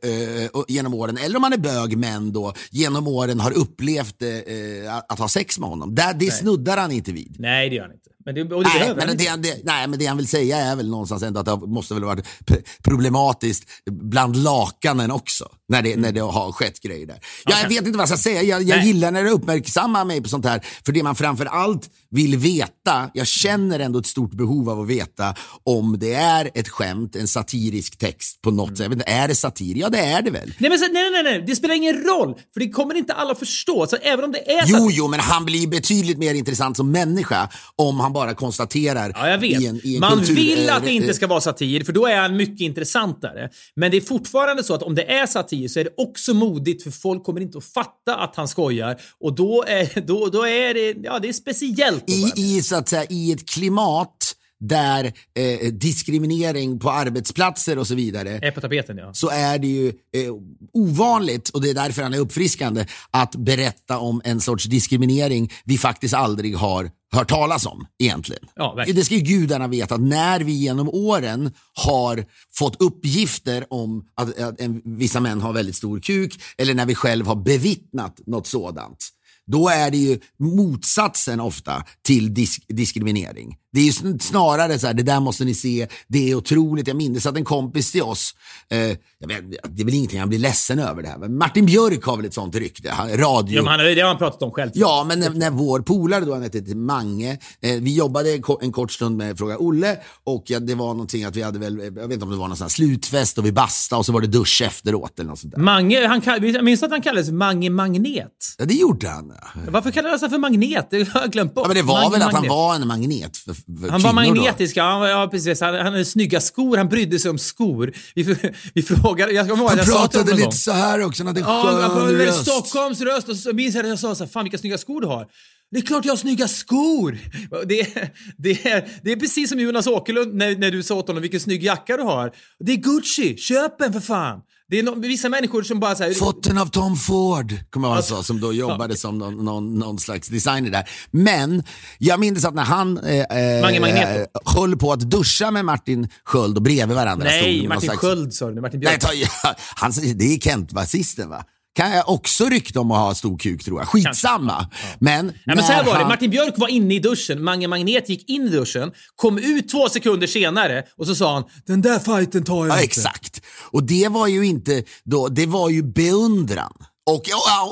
genom åren, eller om man är bög, män då, genom åren har upplevt eh, att, att ha sex med honom. Där, det snuddar han inte vid. Nej, det gör han inte. Men det, det Nej han men, det, han- det, nej, men det han vill säga är väl någonstans ändå att det måste väl varit p- problematiskt bland lakanen också. När det, när det har skett grejer där. Ja, jag vet inte vad jag ska säga. Jag, jag gillar när det uppmärksammar mig på sånt här. För det man framför allt vill veta, jag känner ändå ett stort behov av att veta om det är ett skämt, en satirisk text på något sätt. Jag vet inte, är det satir? Ja, det är det väl. Nej, men nej, nej, nej, det spelar ingen roll. För det kommer inte alla förstå. Så även om det är Jo, jo, men han blir betydligt mer intressant som människa om han bara konstaterar Ja, jag vet. i en, i en Man kultur, vill eh, att det eh, inte ska vara satir, för då är han mycket intressantare. Men det är fortfarande så att om det är satir så är det också modigt, för folk kommer inte att fatta att han skojar. Och då är, då, då är det, ja, det är speciellt. i, i, så att säga, i ett klimat där eh, diskriminering på arbetsplatser och så vidare Är på tapeten, ja. så är det ju eh, ovanligt, och det är därför han är uppfriskande, att berätta om en sorts diskriminering vi faktiskt aldrig har hört talas om egentligen. Ja, verkligen. det ska ju gudarna veta att när vi genom åren har fått uppgifter om att, att en, vissa män har väldigt stor kuk eller när vi själv har bevittnat något sådant. Då är det ju motsatsen ofta till disk diskriminering. Det är ju sn- snarare så här, det där måste ni se, det är otroligt. Jag minns att en kompis till oss, eh, jag vet, det är väl ingenting han blir ledsen över det här, men Martin Björk har väl ett sånt rykte, han- radio. Ja, men han, det har han pratat om själv. Ja, men när, när vår polare då, han hette Mange, eh, vi jobbade en ko- en kort stund med Fråga Olle och ja, det var någonting att vi hade väl, jag vet inte om det var någon sån här slutfest och vi bastade och så var det dusch efteråt eller något sånt där. Mange, han jag minns att han kallades Mange Magnet. Ja, det gjorde han. Varför kallades han för Magnet? Det har jag glömt bort. Ja, men det var Mange väl att han Magnet. var en magnet för Han var magnetisk, ja, han ja precis. Han, han hade snygga skor, han brydde sig om skor. Vi, <laughs> vi frågade, jag kommer ihåg Han jag pratade lite gång. så här också, han hade en Ja, han skön väldigt röst. Stockholms röst och så minns jag att jag sa så här, fan vilka snygga skor du har. Det är klart jag har snygga skor! <laughs> Det är, det är, det är precis som Jonas Åkerlund när, när du sa åt honom vilken snygg jacka du har. Det är Gucci, köp en för fan! Det är no, vissa människor som bara säger Fått den av Tom Ford, kommer jag ihåg sa, som då jobbade som någon, någon, någon slags designer där. Men jag minns att när han eh, eh, Mange Magneto. eh, höll på att duscha med Martin Sköld och bredvid varandra Nej, Martin slags- Sköld sa du, Martin Nej, Björk. ta, ja, <laughs> han, det är Kent-basisten va? Kan jag också rykte om att ha stor kuk tror jag. Skitsamma. Men, Ja, men så här var det, Martin Björk var inne i duschen, Mange Magnet gick in i duschen, kom ut två sekunder senare och så sa han “Den där fighten tar jag Ja, inte”. exakt. Och det var ju inte då, det var ju beundran. Och,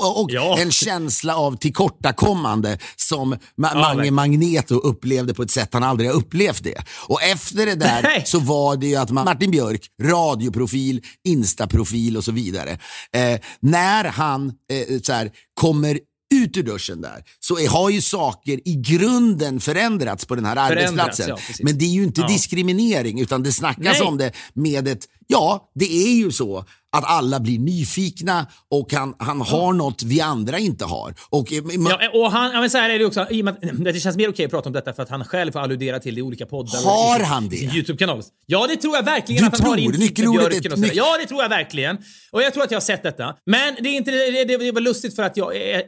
och, och, Ja. en känsla av tillkortakommande som Ma- Mange verkligen. Magneto upplevde på ett sätt han aldrig har upplevt det. Och efter det där Nej. så var det ju att Martin Björk, radioprofil, instaprofil och så vidare. Eh, när han eh, så här, kommer ut ur duschen där så är, har ju saker i grunden förändrats på den här Förändrats, arbetsplatsen. ja. Men det är ju inte Ja. diskriminering utan det snackas Nej. om det med ett, ja det är ju så att alla blir nyfikna och han, han har något vi andra inte har. Och, eh, man, Ja, och han, ja, men så här är det också, och det känns mer okej att prata om detta för att han själv får alludera till det i olika poddar. och Har sin- han det? sin YouTube-kanal. Ja, det tror jag verkligen Du att han har. tror? i Nyckelordet är och nyc- Ja, det tror jag verkligen. Och jag tror att jag har sett detta. Men det är inte det, det, det var lustigt för att jag eh,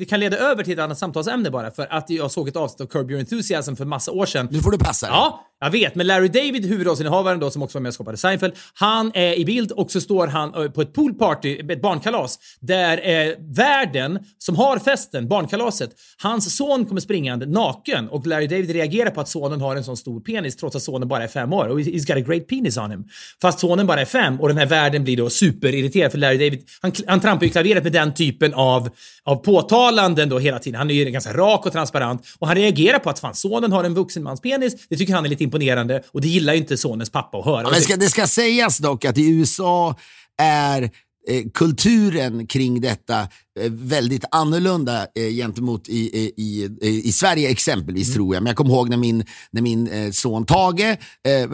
det kan leda över till ett annat samtalsämne bara. För att jag såg ett avsnitt av Curb Your Enthusiasm för massa år sedan. nu får du passa dig. Ja, jag vet. Men Larry David, huvudrollsinnehavaren då som också var med och skapade Seinfeld, han är i bild och så står han eh, på ett poolparty, ett barnkalas, där eh, värden som har festen, barnkalaset, hans son kommer springande naken och Larry David reagerar på att sonen har en sån stor penis trots att sonen bara är fem år. Och he's got a great penis on him. Fast sonen bara är fem och den här värden blir då superirriterad för Larry David, han, han trampar ju klaveret med den typen av, av påtalanden då hela tiden. Han är ju ganska rak och transparent och han reagerar på att fan sonen har en vuxen mans penis. Det tycker han är lite imponerande och det gillar ju inte sonens pappa att höra. Ja, men ska, det ska sägas dock att i USA är eh, kulturen kring detta väldigt annorlunda eh, gentemot i, i, i, i Sverige exempelvis tror jag. Men jag kommer ihåg när min, när min eh, son Tage eh,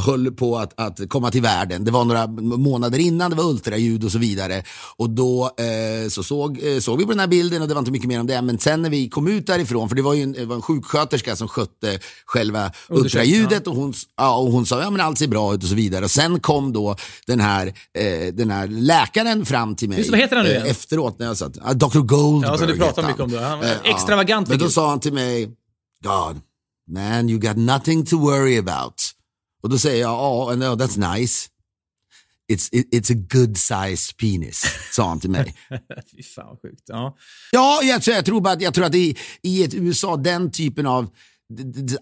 höll på att, att komma till världen. Det var några månader innan, det var ultraljud och så vidare. Och då eh, så såg, eh, såg vi på den här bilden och det var inte mycket mer om det. Men sen när vi kom ut därifrån, för det var ju en, var en sjuksköterska som skötte själva ultraljudet och hon, ja, och hon sa ja men allt ser bra ut och så vidare. Och sen kom då den här, eh, den här läkaren fram till mig Just vad heter han nu eh, igen? efterat när satt, ah, Dr Goldberg Ja, som du pratar mycket om då. Han var Eh, extravagant Men då sa han till mig, God, man you got nothing to worry about. Och då säger jag, ja, oh, no, that's nice. It's, it, it's a good size penis, <laughs> sa han till mig. Fy fan vad sjukt. Ja. Ja, jag, tror- jag tror bara att, jag tror att i, i ett USA, den typen av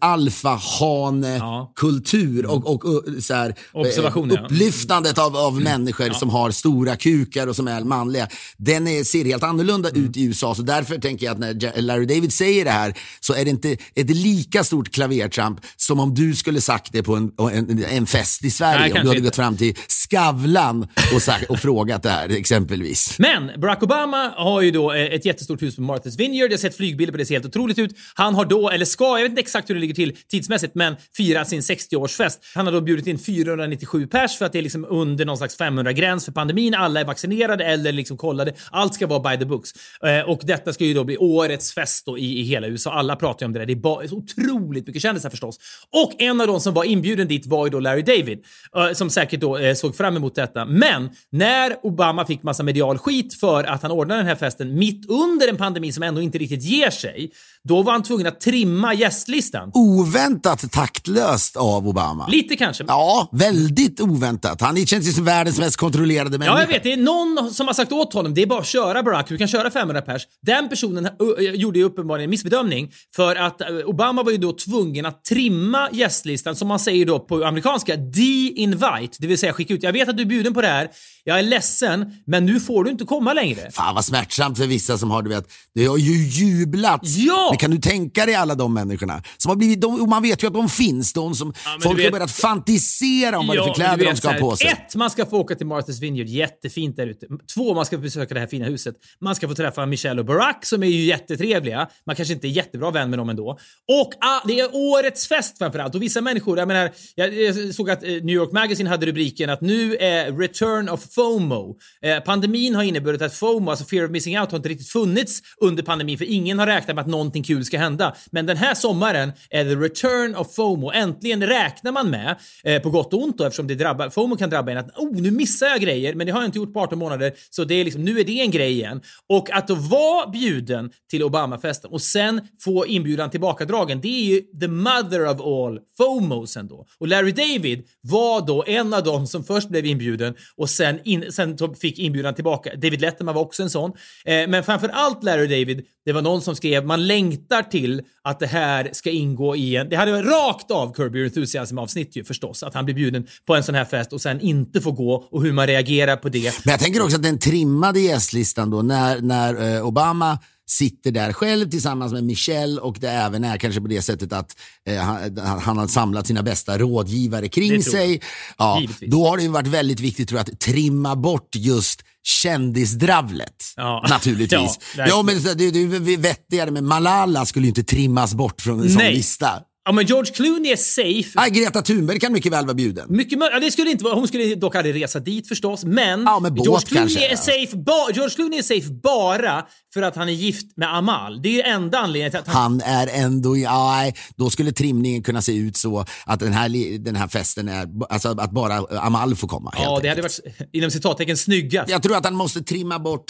alfahane-kultur och, och, och så här, eh, ja. upplyftandet av, av människor som har stora kukar och som är manliga, den är, ser helt annorlunda ut i USA. Så därför tänker jag att när Ja- Larry David säger det här så är det inte ett lika stort klavertramp som om du skulle sagt det på en, en, en fest i Sverige. Nej, om du hade inte. gått fram till Skavlan och, sagt, och frågat det här exempelvis. Men Barack Obama har ju då eh, ett jättestort hus på Martha's Vineyard. Jag har sett flygbilder på det, det ser helt otroligt ut. Han har då, eller ska, jag vet inte inte exakt hur det ligger till tidsmässigt, men fira sin 60-årsfest. Han har då bjudit in 497 pers för att det är liksom under någon slags 500-gräns för pandemin. Alla är vaccinerade eller liksom kollade. Allt ska vara by the books. Eh, och detta ska ju då bli årets fest då i, i hela USA. Alla pratar ju om det där. Det är så otroligt mycket kändisar förstås. Och en av de som var inbjuden dit var ju då Larry David, eh, som säkert då eh, såg fram emot detta. Men när Obama fick massa medial skit för att han ordnade den här festen mitt under en pandemi som ändå inte riktigt ger sig, då var han tvungen att trimma gästlistan. Oväntat taktlöst av Obama. Lite kanske. Ja, väldigt oväntat. Han känns ju som världens mest kontrollerade människa. Ja, jag vet. Det är någon som har sagt åt honom det är bara att köra Barack. Du kan köra 500 pers. Den personen gjorde ju uppenbarligen en missbedömning för att Obama var ju då tvungen att trimma gästlistan som man säger då på amerikanska de-invite, det vill säga skicka ut. Jag vet att du är bjuden på det här. Jag är ledsen, men nu får du inte komma längre. Fan vad smärtsamt för vissa som har, du vet, det har ju jublats. Ja! Men kan du tänka dig alla de människorna som har blivit, de, och man vet ju att de finns, de som men folk du har vet- börjat fantisera om vad det är för kläder du de vet ska ha så på här, sig. Ett, man ska få åka till Martha's Vineyard, jättefint där ute. Två, man ska besöka det här fina huset. Man ska få träffa Michelle och Barack som är ju jättetrevliga. Man kanske inte är jättebra vän med dem ändå. Och ah, det är årets fest framförallt. Och vissa människor, jag menar, jag, jag såg att eh, New York Magazine hade rubriken att nu är return of FOMO. Eh, pandemin har inneburit att FOMO, alltså fear of missing out, har inte riktigt funnits under pandemin för ingen har räknat med att någonting kul ska hända. Men den här sommaren är the return of FOMO. Äntligen räknar man med, eh, på gott och ont då, eftersom det drabbar, FOMO kan drabba en att oh, nu missar jag grejer, men det har jag inte gjort på 18 månader, så det är liksom, nu är det en grej igen. Och att då vara bjuden till Obamafesten och sen få inbjudan tillbakadragen, det är ju the mother of all FOMOs ändå. Och Larry David var då en av dem som först blev inbjuden och sen, in, sen fick inbjudan tillbaka. David Letterman var också en sån. Eh, men framför allt Larry David, det var någon som skrev man längtar längtar till att det här ska ingå i en... Det hade varit rakt av Curb Your Enthusiasm avsnitt ju förstås, att han blir bjuden på en sån här fest och sen inte får gå och hur man reagerar på det. Men jag tänker också att den trimmade gästlistan då, när, när eh, Obama sitter där själv tillsammans med Michelle och det även är kanske på det sättet att eh, han, han har samlat sina bästa rådgivare kring sig. Ja, Givetvis. då har det ju varit väldigt viktigt tror jag, att trimma bort just kändisdravlet. Ja. Naturligtvis. <laughs> Ja, Ja, men det, det, det är vettigare, men Malala skulle ju inte trimmas bort från en sån Nej. lista. Ja, men George Clooney är safe. Nej, Greta Thunberg kan mycket väl vara bjuden. Mycket ja, det skulle inte vara, hon skulle dock aldrig resa dit förstås, men, Ja, med båt George, Clooney kanske. är safe ba- George Clooney är safe bara för att han är gift med Amal. Det är ju enda anledningen till att han... Han är ändå, ja, nej, då skulle trimningen kunna se ut så att den här, den här festen är, alltså att bara Amal får komma. Ja, det hade enkelt. varit inom citattecken snyggast. Jag tror att han måste trimma bort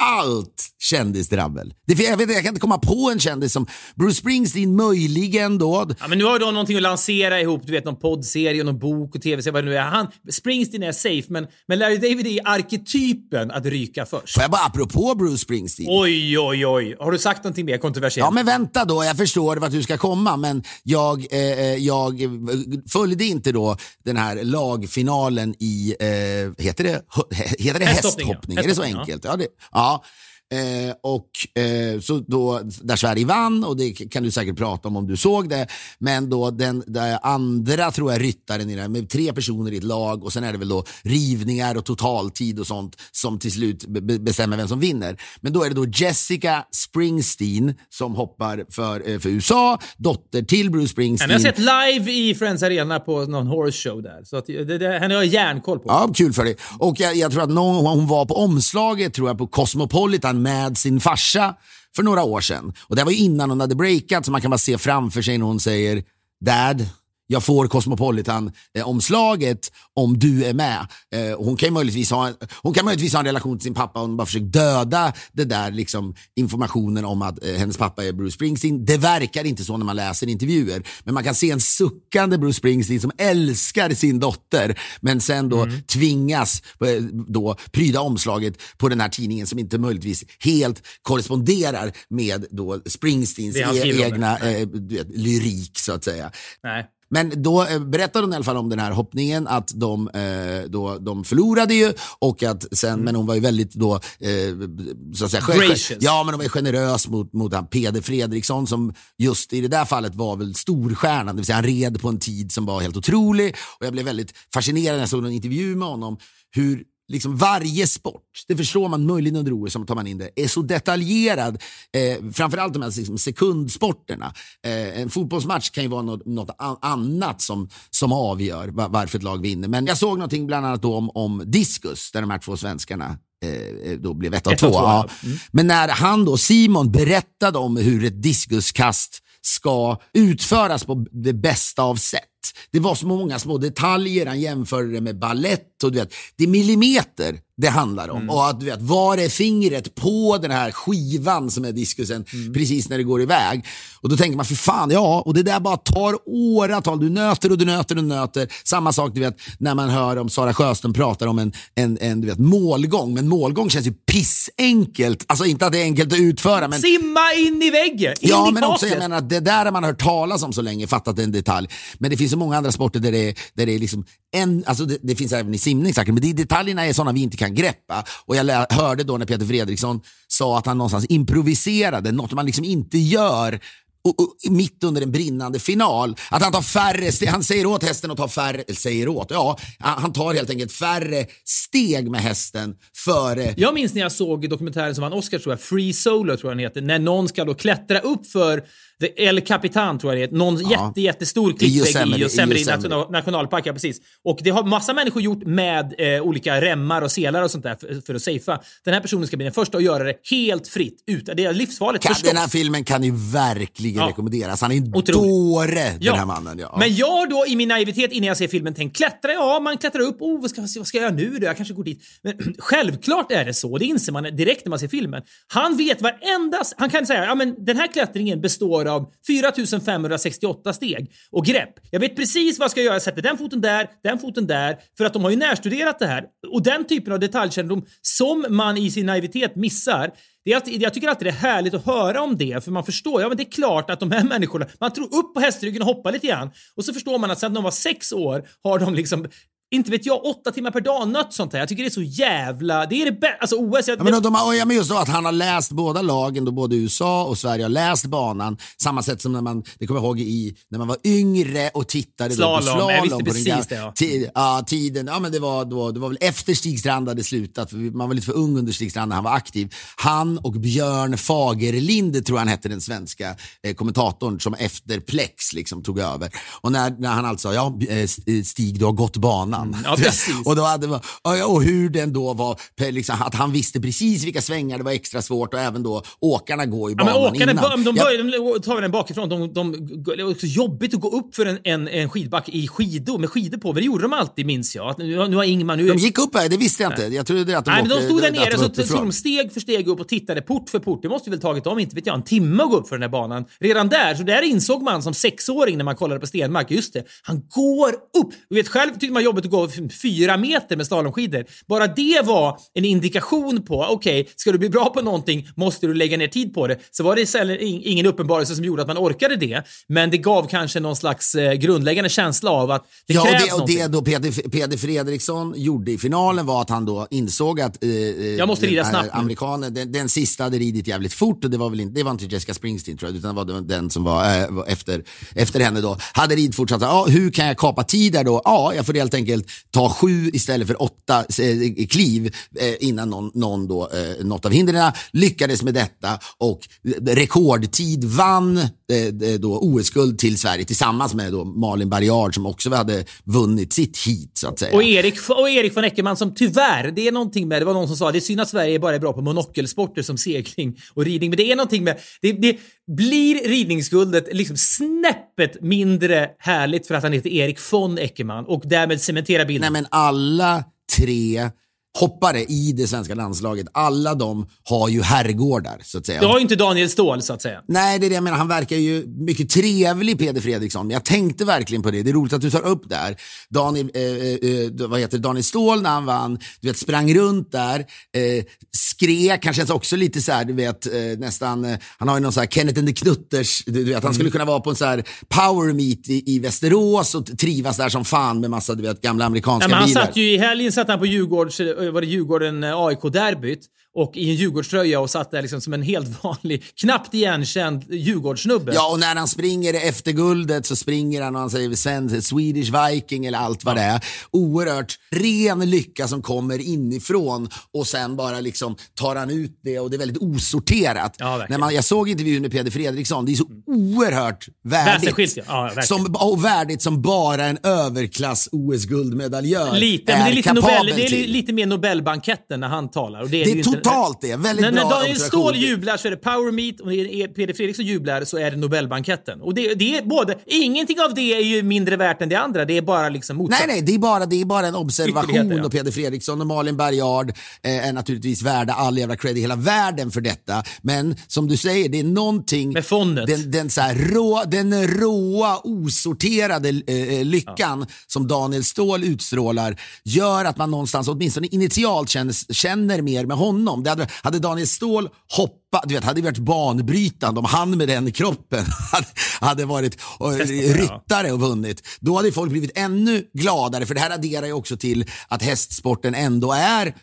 allt kändisdrabbel. Det, jag, vet, jag kan inte komma på en kändis som Bruce Springsteen möjligen då. Ja, men nu har de någonting att lansera ihop, du vet någon poddserie, någon bok och tv-serie, vad det nu är. Han, Springsteen är safe, men, men Larry David är arketypen att ryka först. Får jag bara apropå Bruce Springsteen. Oj, oj, oj. Har du sagt någonting mer kontroversiellt? Ja men vänta då, jag förstår vart du ska komma men jag, eh, eh, jag följde inte då den här lagfinalen i, eh, heter det, heter det Hästhoppning? Är det så ja. enkelt? Ja. det, ja. tard. Eh, och eh, så då, där Sverige vann och det kan du säkert prata om om du såg det. Men då den där andra tror jag ryttaren i det här, med tre personer i ett lag och sen är det väl då rivningar och totaltid och sånt som till slut be- be- bestämmer vem som vinner. Men då är det då Jessica Springsteen som hoppar för, eh, för USA, dotter till Bruce Springsteen. jag har sett live i Friends Arena på någon horse show där. Så att det, det, henne har jag järnkoll på. Ja, kul för dig. Och jag, jag tror att någon, hon var på omslaget tror jag, på Cosmopolitan med sin farsa för några år sedan. Och det var ju innan hon hade breakat, så man kan bara se framför sig när hon säger Dad, jag får Cosmopolitan-omslaget om du är med. Eh, hon, kan möjligtvis ha, hon kan möjligtvis ha en relation till sin pappa och hon bara försökt döda det där liksom, informationen om att eh, hennes pappa är Bruce Springsteen. Det verkar inte så när man läser intervjuer, men man kan se en suckande Bruce Springsteen som älskar sin dotter, men sen då tvingas eh, då pryda omslaget på den här tidningen som inte möjligtvis helt korresponderar med då Springsteens e- egna eh, lyrik så att säga. Nej. Men då eh, berättade hon i alla fall om den här hoppningen, att de, eh, då, de förlorade ju och att sen, men hon var ju väldigt då, eh, så att säga, Gracious. ja men hon var generös mot, mot han Peder Fredriksson som just i det där fallet var väl storstjärnan, det vill säga han red på en tid som var helt otrolig och jag blev väldigt fascinerad när jag såg en intervju med honom hur liksom varje sport, det förstår man möjligen under OS, som tar man in det, är så detaljerad. Eh, framförallt de här liksom, sekundsporterna. Eh, en fotbollsmatch kan ju vara något, något an- annat som, som avgör va- varför ett lag vinner. Men jag såg någonting bland annat om, om diskus, där de här två svenskarna eh, då blev ett av Ett två. två, ja. Mm. Men när han då, Simon, berättade om hur ett diskuskast ska utföras på det bästa av sätt. Det var så många små detaljer, han jämförde det med ballett och du vet, det är millimeter det handlar om. Mm. Och att du vet, var är fingret på den här skivan som är diskusen Mm. precis när det går iväg. Och då tänker man, för fan, ja, och det där bara tar åratal. Du nöter och du nöter och nöter. Samma sak du vet när man hör om Sara Sjöström pratar om en, en, en du vet, målgång. Men målgång känns ju pissenkelt. Alltså inte att det är enkelt att utföra, men Simma in i väggen! In Ja, i men också, jag menar att det där har man hört talas om så länge, fattat en detalj. Men det finns så många andra sporter där det, är- där det är liksom en, alltså det, det finns även i simning säkert, men det, detaljerna är sådana vi inte kan greppa. Och jag hörde då när Peter Fredriksson sa att han någonstans improviserade, något man liksom inte gör och, och, mitt under en brinnande final. Att han tar färre steg, han säger åt hästen att ta färre, eller säger åt, ja, han tar helt enkelt färre steg med hästen före Jag minns när jag såg dokumentären som vann Oscar, tror jag, Free Solo tror jag den heter, när någon ska då klättra upp för The El Capitan, tror jag det heter, någon jätte, jättestor klippvägg i Yosemite i national, nationalpark. Ja, precis. Och det har massa människor gjort med eh, olika remmar och selar och sånt där för, för att safea. Den här personen ska bli den första att göra det helt fritt. Ut. Det är livsfarligt Kan, förstås. den här filmen kan ju verkligen Ja. rekommenderas. Han är en Otroligt. dåre, den här mannen. Ja. Men jag då i min naivitet innan jag ser filmen tänkt klättra, ja man klättrar upp, oh vad ska, vad ska jag göra nu då? Jag kanske går dit. Men <clears throat> självklart är det så, det inser man direkt när man ser filmen. Han vet varenda, han kan säga, ja men den här klättringen består av 4568 steg och grepp. Jag vet precis vad jag ska göra, jag sätter den foten där, den foten där, för att de har ju närstuderat det här. Och den typen av detaljkännedom som man i sin naivitet missar, det är alltid, jag tycker alltid det är härligt att höra om det, för man förstår, ja men det är klart att de här människorna, man tror upp på hästryggen och hoppar lite grann och så förstår man att sedan de var sex år har de liksom inte vet jag, åtta timmar per dag nött sånt här. Jag tycker det är så jävla... Det är det bästa. Alltså OS... Jag, Ja, men, de, har- ja, men just då att han har läst båda lagen, då både USA och Sverige har läst banan. Samma sätt som när man, det kommer jag ihåg i, när man var yngre och tittade Slalom, då på slalom. jag visste på precis den det, ja. ti- ja, tiden, ja, men det, var, då, det var väl efter Stig Strand hade slutat, man var lite för ung under Stig Strand när han var aktiv. Han och Björn Fagerlinde, tror jag han hette, den svenska eh, kommentatorn som efter Plex liksom tog över. Och när, när han alltså, ja, eh, Stig du har gått banan. Mm, ja, <laughs> och, då hade, man- och, och hur den då var, liksom, att han visste precis vilka svängar det var extra svårt och även då åkarna går i Ja, banan åkarna, innan. de, Ja, börjar, de tar den bakifrån. De, de, det är också jobbigt att gå upp för en, en, en skidbacke i skidor, med skidor på. Men det gjorde de alltid, minns jag. Att nu, nu har Ingmar... Nu, de gick upp här, det visste jag inte. Jag trodde att de Nej, men de åkte- stod där nere var så tog de steg för steg upp och tittade port för port. Det måste väl tagit dem, inte vet jag, en timme att gå upp för den här banan. Redan där, så där insåg man som sexåring när man kollade på Stenmark, just det, han går upp! Du vet, själv tyckte man jobbigt att gå fyra meter med slalomskidor. Bara det var en indikation på, okej, ska du bli bra på någonting måste du lägga ner tid på det. Så var det ingen uppenbarelse som gjorde att man orkade det, men det gav kanske någon slags eh, grundläggande känsla av att det Ja, krävs det, och någonting. det då Peder, Peder Fredriksson gjorde i finalen var att han då insåg att eh, Jag måste rida den, snabbt nu. amerikanen, den, den sista hade ridit jävligt fort och det var väl inte, det var inte Jessica Springsteen tror jag, utan det var den som var, eh, efter, efter henne då. Hade ridit så att, hur kan jag kapa tid där då? Ja, jag får helt enkelt ta sju istället för åtta eh, kliv eh, innan någon, någon då, eh, något av hindren. Lyckades med detta och rekordtid vann eh, eh, då OS-guld till Sverige tillsammans med då Malin Barriard som också hade vunnit sitt heat så att säga. Och Erik, och Erik von Eckermann som tyvärr, det är någonting med, det var någon som sa det är synd att Sverige bara är bra på monokelsporter som segling och ridning, men det är någonting med, det, det blir ridningsguldet liksom snäppet mindre härligt för att han heter Erik von Eckermann och därmed cementerar bilden. Nej men alla tre hoppare i det svenska landslaget, alla de har ju herrgårdar så att säga. Det har ju inte Daniel Ståhl så att säga. Nej, det är det jag menar. Han verkar ju mycket trevlig, Peder Fredriksson. Men jag tänkte verkligen på det. Det är roligt att du tar upp det här. Daniel, eh, eh, vad heter? Daniel Ståhl när han vann, du vet, sprang runt där, eh, skrek, kanske också lite så här, du vet, eh, nästan, eh, han har ju någon så här Kenneth and the Knutters, du, vet, han Mm. skulle kunna vara på en så här power meet i, i Västerås och trivas där som fan med massa, du vet, gamla amerikanska Nej, men han bilar. satt ju, I helgen satt han på Djurgårds, eh, var det Djurgården-AIK-derbyt och i en Djurgårdströja och satt där liksom som en helt <laughs> vanlig, knappt igenkänd Djurgårdssnubbe. Ja, och när han springer efter guldet så springer han och han säger svensk, Swedish Viking eller allt vad det är. Oerhört ren lycka som kommer inifrån och sen bara liksom tar han ut det och det är väldigt osorterat. Ja, verkligen. när man, jag såg intervjun med Peder Fredriksson, det är så oerhört Väsensskilt, värdigt. ja. Ja, verkligen. som, och värdigt som bara en överklass OS-guldmedaljör Lite, men det är lite, Nobel, det är li- till. lite mer Nobelbanketten när han talar. Och det är, Det är ju inte- totalt det. Väldigt när, när bra Daniel observation. Ståhl jublar så är det Power Meet och när Peder Fredriksson jublar så är det Nobelbanketten. Och det, det är både, ingenting av det är ju mindre värt än det andra. Det är bara liksom motsatt. Nej, nej, det är bara, det är bara en observation ja. och Peder Fredriksson och Malin Bergard eh, är naturligtvis värda all jävla cred i hela världen för detta. Men som du säger, det är någonting... Med fondet. Den, den, så här, rå, den råa, osorterade eh, lyckan som Daniel Ståhl utstrålar gör att man någonstans, åtminstone initialt, känner, känner mer med honom. Det hade, hade Daniel Ståhl hoppat, du vet, hade varit banbrytande om han med den kroppen <laughs> hade, varit ryttare och vunnit. Då hade folk blivit ännu gladare för det här adderar ju också till att hästsporten ändå är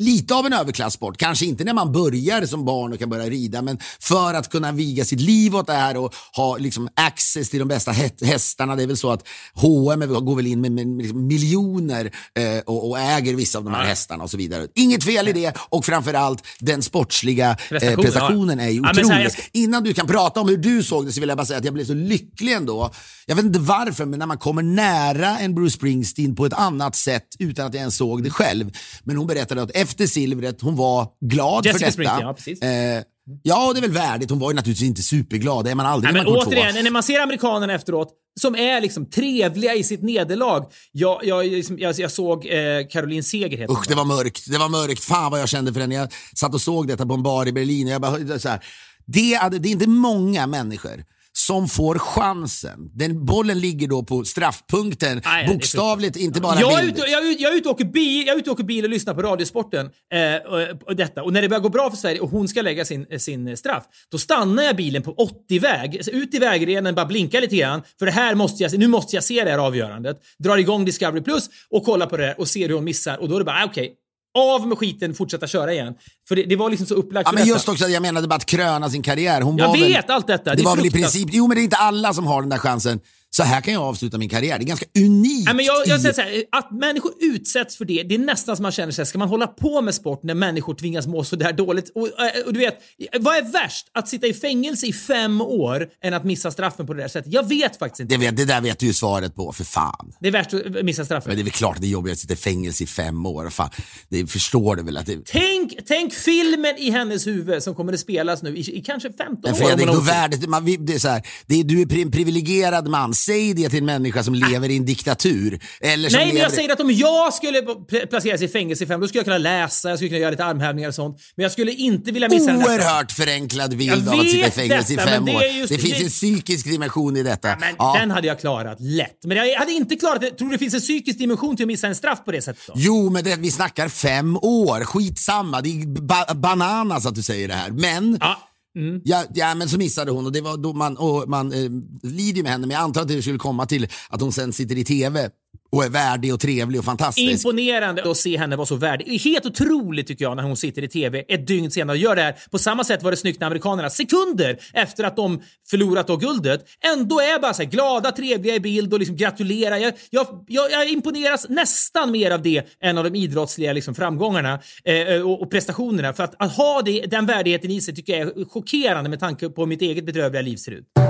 lite av en överklassport. Kanske inte när man börjar som barn och kan börja rida, men för att kunna viga sitt liv åt det här och ha liksom access till de bästa hä- hästarna. Det är väl så att H&M går väl in med, med, med liksom miljoner eh, och, och äger vissa av de här hästarna och så vidare. Inget fel i det och framförallt den sportsliga eh, Prestationen, ja. är ju Ja, otrolig. så här, ska- Innan du kan prata om hur du såg det så vill jag bara säga att jag blev så lycklig ändå. Jag vet inte varför, men när man kommer nära en Bruce Springsteen på ett annat sätt utan att jag ens såg det själv. Men hon berättade att efter silvret, hon var glad Jessica för detta. Springsteen, ja, precis. Eh, ja, och det är väl värdigt. Hon var ju naturligtvis inte superglad. Det är man aldrig Nej, när men man tvåa. återigen, när man ser amerikanerna efteråt, som är liksom trevliga i sitt nederlag. Jag, jag, liksom, jag, jag såg eh, Caroline Seger Usch, det va? var mörkt. Det var mörkt. Fan vad jag kände för den. Jag satt och såg detta på en bar i Berlin och jag bara, så här, det, hade, det är inte många människor som får chansen. Den bollen ligger då på straffpunkten, Nej, bokstavligt, inte bara jag, ute, jag, ute- jag, och åker bil, jag och åker bil och lyssnar på Radiosporten. Eh, och, och, detta. och när det börjar gå bra för Sverige och hon ska lägga sin, sin straff, då stannar jag bilen på 80-väg. Ut i vägrenen, bara blinka lite grann. För det här måste jag, nu måste jag se det här avgörandet. Drar igång Discovery Plus och kollar på det här och ser hur hon missar. Och då är det bara, ah, okej. Av med skiten, fortsätta köra igen. För det, det var liksom så upplagt Ja, men detta. just också jag menade bara att kröna sin karriär. Hon Jag var vet väl, allt detta. Det, Det var väl i princip, jo men det är inte alla som har den där chansen. Så här kan jag avsluta min karriär. Det är ganska unikt. Nej, men jag, jag säger så här, att människor utsätts för det, det är nästan som man känner sig, ska man hålla på med sport när människor tvingas må så där dåligt? Och, eh, och du vet, vad är värst? Att sitta i fängelse i fem år än att missa straffen på det där sättet? Jag vet faktiskt inte. det, vet, det där vet du ju svaret på, för fan. Det är värst att missa straffen. Men det är väl klart att det är jobbigt att sitta i fängelse i fem år. Fan, det förstår du väl att det... Tänk, tänk filmen i hennes huvud som kommer att spelas nu i, i kanske 15 Men år. Fredrik, då värdet, man, det är så här, det är, du är en privilegierad man. Säg det till en människa som lever i en diktatur. Eller som Nej, men lever... jag säger att om jag skulle pl- placeras i fängelse i fem, då skulle jag kunna läsa, jag skulle kunna göra lite armhävningar och sånt. Men jag skulle inte vilja missa den. Oerhört förenklad bild av att sitta i fängelse detta, i fem men det år. just- det finns en psykisk dimension i detta. Men Ja. Den hade jag klarat lätt. Men jag hade inte klarat det. Tror du det finns en psykisk dimension till att missa en straff på det sättet då? Jo, men det, vi snackar fem år. Skitsamma, det är ba bananas att du säger det här. Men Ja. Mm. Ja, ja, men så missade hon och det var då man, och man eh, lider ju med henne, men jag antar att det skulle komma till att hon sen sitter i tv och är värdig och trevlig och fantastisk. Imponerande att se henne vara så värdig. Helt otroligt tycker jag när hon sitter i TV ett dygn senare och gör det här. På samma sätt var det snyggt när amerikanerna sekunder efter att de förlorat då guldet ändå är bara så här glada, trevliga i bild och liksom gratulerar. Jag, jag, jag, jag imponeras nästan mer av det än av de idrottsliga liksom framgångarna eh, och, och prestationerna. För att, att ha det, den värdigheten i sig tycker jag är chockerande med tanke på hur mitt eget bedrövliga liv ser ut.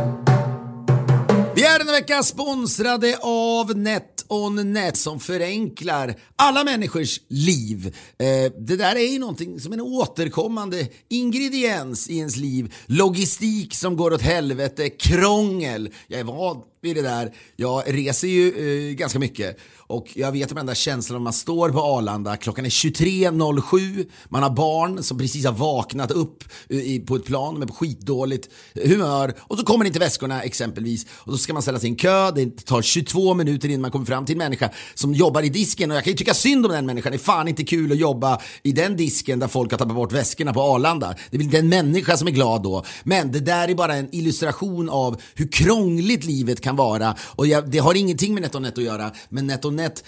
Vi är denna vecka sponsrade av NetOnNet som förenklar alla människors liv. Eh, det där är ju någonting som en återkommande ingrediens i ens liv. Logistik som går åt helvete, krångel. Jag är van vid det där. Jag reser ju eh, ganska mycket. Och jag vet de enda känslan om man står på Arlanda, klockan är 23.07, man har barn som precis har vaknat upp eh, i, på ett plan med på skitdåligt eh, humör. Och så kommer inte väskorna exempelvis. Och så ska man ställa sig i en kö, det tar 22 minuter innan man kommer fram till en människa som jobbar i disken. Och jag kan ju tycka synd om den människan, det är fan inte kul att jobba i den disken där folk har tappat bort väskorna på Arlanda. Det är väl den människa som är glad då. Men det där är bara en illustration av hur krångligt livet kan kan vara. Och jag, det har ingenting med NetOnNet att göra men NetOnNet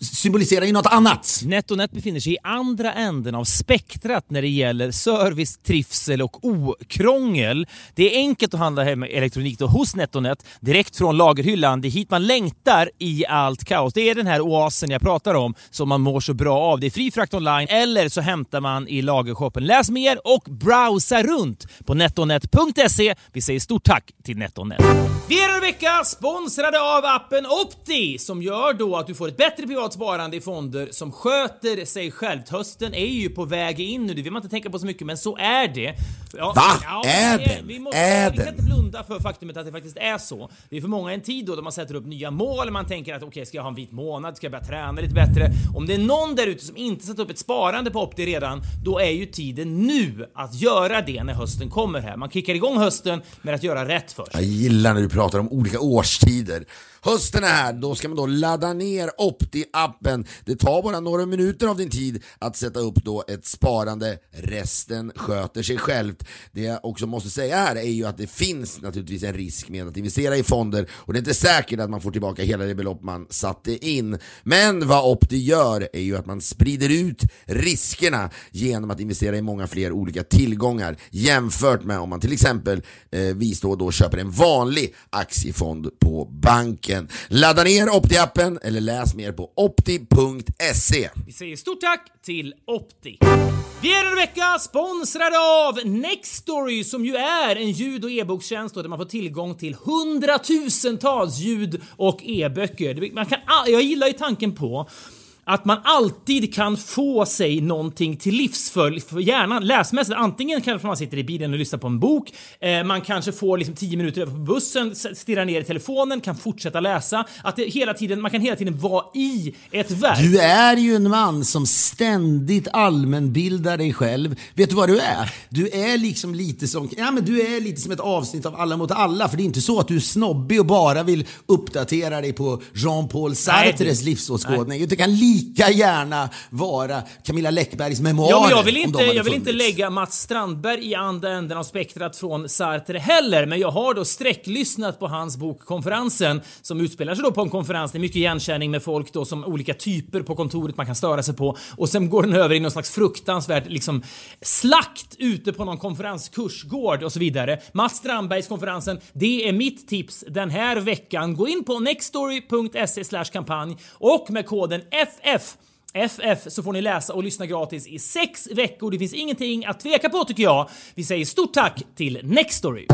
symboliserar ju något annat. NetOnNet befinner sig i andra änden av spektrat när det gäller service, trivsel och okrångel. Det är enkelt att handla hem elektronik då hos NetOnNet direkt från lagerhyllan. Det är hit man längtar i allt kaos. Det är den här oasen jag pratar om som man mår så bra av. Det är fri frakt online eller så hämtar man i lagershoppen. Läs mer och browsa runt på netonet.se. Vi säger stort tack till NetOnNet. Vi är en vecka sponsrade av appen Opti som gör då att du får ett bättre privat sparande i fonder som sköter sig självt. Hösten är ju på väg in nu, det vill man inte tänka på så mycket, men så är det. Ja, Va? Ja, Är den? Vi, måste, Är vi kan den? inte blunda för faktumet att det faktiskt är så. Det är för många en tid då, då man sätter upp nya mål, man tänker att okej, ska jag ha en vit månad, ska jag börja träna lite bättre? Om det är någon där ute som inte satt upp ett sparande på Opti redan, då är ju tiden nu att göra det när hösten kommer här. Man kickar igång hösten med att göra rätt först. Jag gillar när du pratar om olika årstider. Hösten är här, då ska man då ladda ner Opti-appen. Det tar bara några minuter av din tid att sätta upp då ett sparande. Resten sköter sig självt. Det jag också måste säga här är ju att det finns naturligtvis en risk med att investera i fonder och det är inte säkert att man får tillbaka hela det belopp man satte in. Men vad Opti gör är ju att man sprider ut riskerna genom att investera i många fler olika tillgångar jämfört med om man till exempel eh, vi då, då köper en vanlig aktiefond på banken. Ladda ner Opti-appen eller läs mer på opti.se. Vi säger stort tack till Opti. Vi är en vecka sponsrade av Nextory som ju är en ljud och e-bokstjänst där man får tillgång till hundratusentals ljud och e-böcker. Man kan, jag gillar ju tanken på att man alltid kan få sig någonting till livs för, för hjärnan läsmässigt. Antingen kanske man sitter i bilen och lyssnar på en bok, eh, man kanske får liksom 10 minuter över på bussen, stirrar ner i telefonen, kan fortsätta läsa. Att det hela tiden, man kan hela tiden vara i ett verk. Du är ju en man som ständigt allmänbildar dig själv. Vet du vad du är? Du är liksom lite som, ja, men du är lite som ett avsnitt av Alla mot alla. För det är inte så att du är snobbig och bara vill uppdatera dig på Jean-Paul Sartres livsåskådning. Det kan lika gärna vara Camilla Läckbergs memoarer. Ja, men jag vill inte, jag vill inte lägga Mats Strandberg i andra änden av spektrat från Sartre heller, men jag har då sträcklyssnat på hans bok Konferensen som utspelar sig då på en konferens. Det är mycket igenkänning med folk då som olika typer på kontoret man kan störa sig på och sen går den över i någon slags fruktansvärt liksom slakt ute på någon konferenskursgård och så vidare. Mats Strandbergs konferensen, det är mitt tips den här veckan. Gå in på nextstory.se kampanj och med koden FF FF så får ni läsa och lyssna gratis i sex veckor. Det finns ingenting att tveka på tycker jag. Vi säger stort tack till Nextory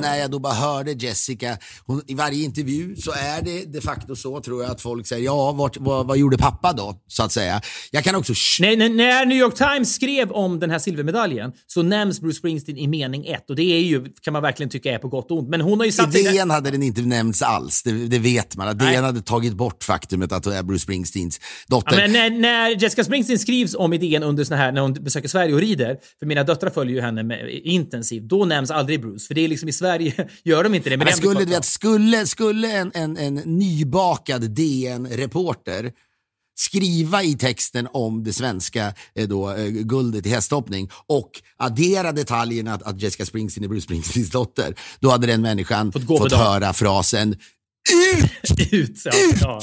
när jag då bara hörde Jessica, hon, i varje intervju så är det de facto så tror jag att folk säger ja, vart, vad, vad gjorde pappa då? Så att säga. Jag kan också Nej, nej, när New York Times skrev om den här silvermedaljen så nämns Bruce Springsteen i mening ett och det är ju, kan man verkligen tycka är på gott och ont. Men hon har ju satt I. DN hade den inte nämnts alls, det, det vet man. Att. DN hade tagit bort faktumet att hon är Bruce Springsteens Ja, dotter. men när, när Jessica Springsteen skrivs om idén under såna här, när hon besöker Sverige och rider, för mina döttrar följer ju henne med, intensivt, då nämns aldrig Bruce. För det är liksom i Sverige <laughs> gör de inte det. Men Men skulle, vet, skulle, skulle en, en, en nybakad DN-reporter skriva i texten om det svenska eh, då, eh, guldet i hästhoppning och addera detaljerna att, att Jessica Springsteen är Bruce Springsteens dotter, då hade den människan Fått fått, höra frasen <laughs> ut. Ja, ja.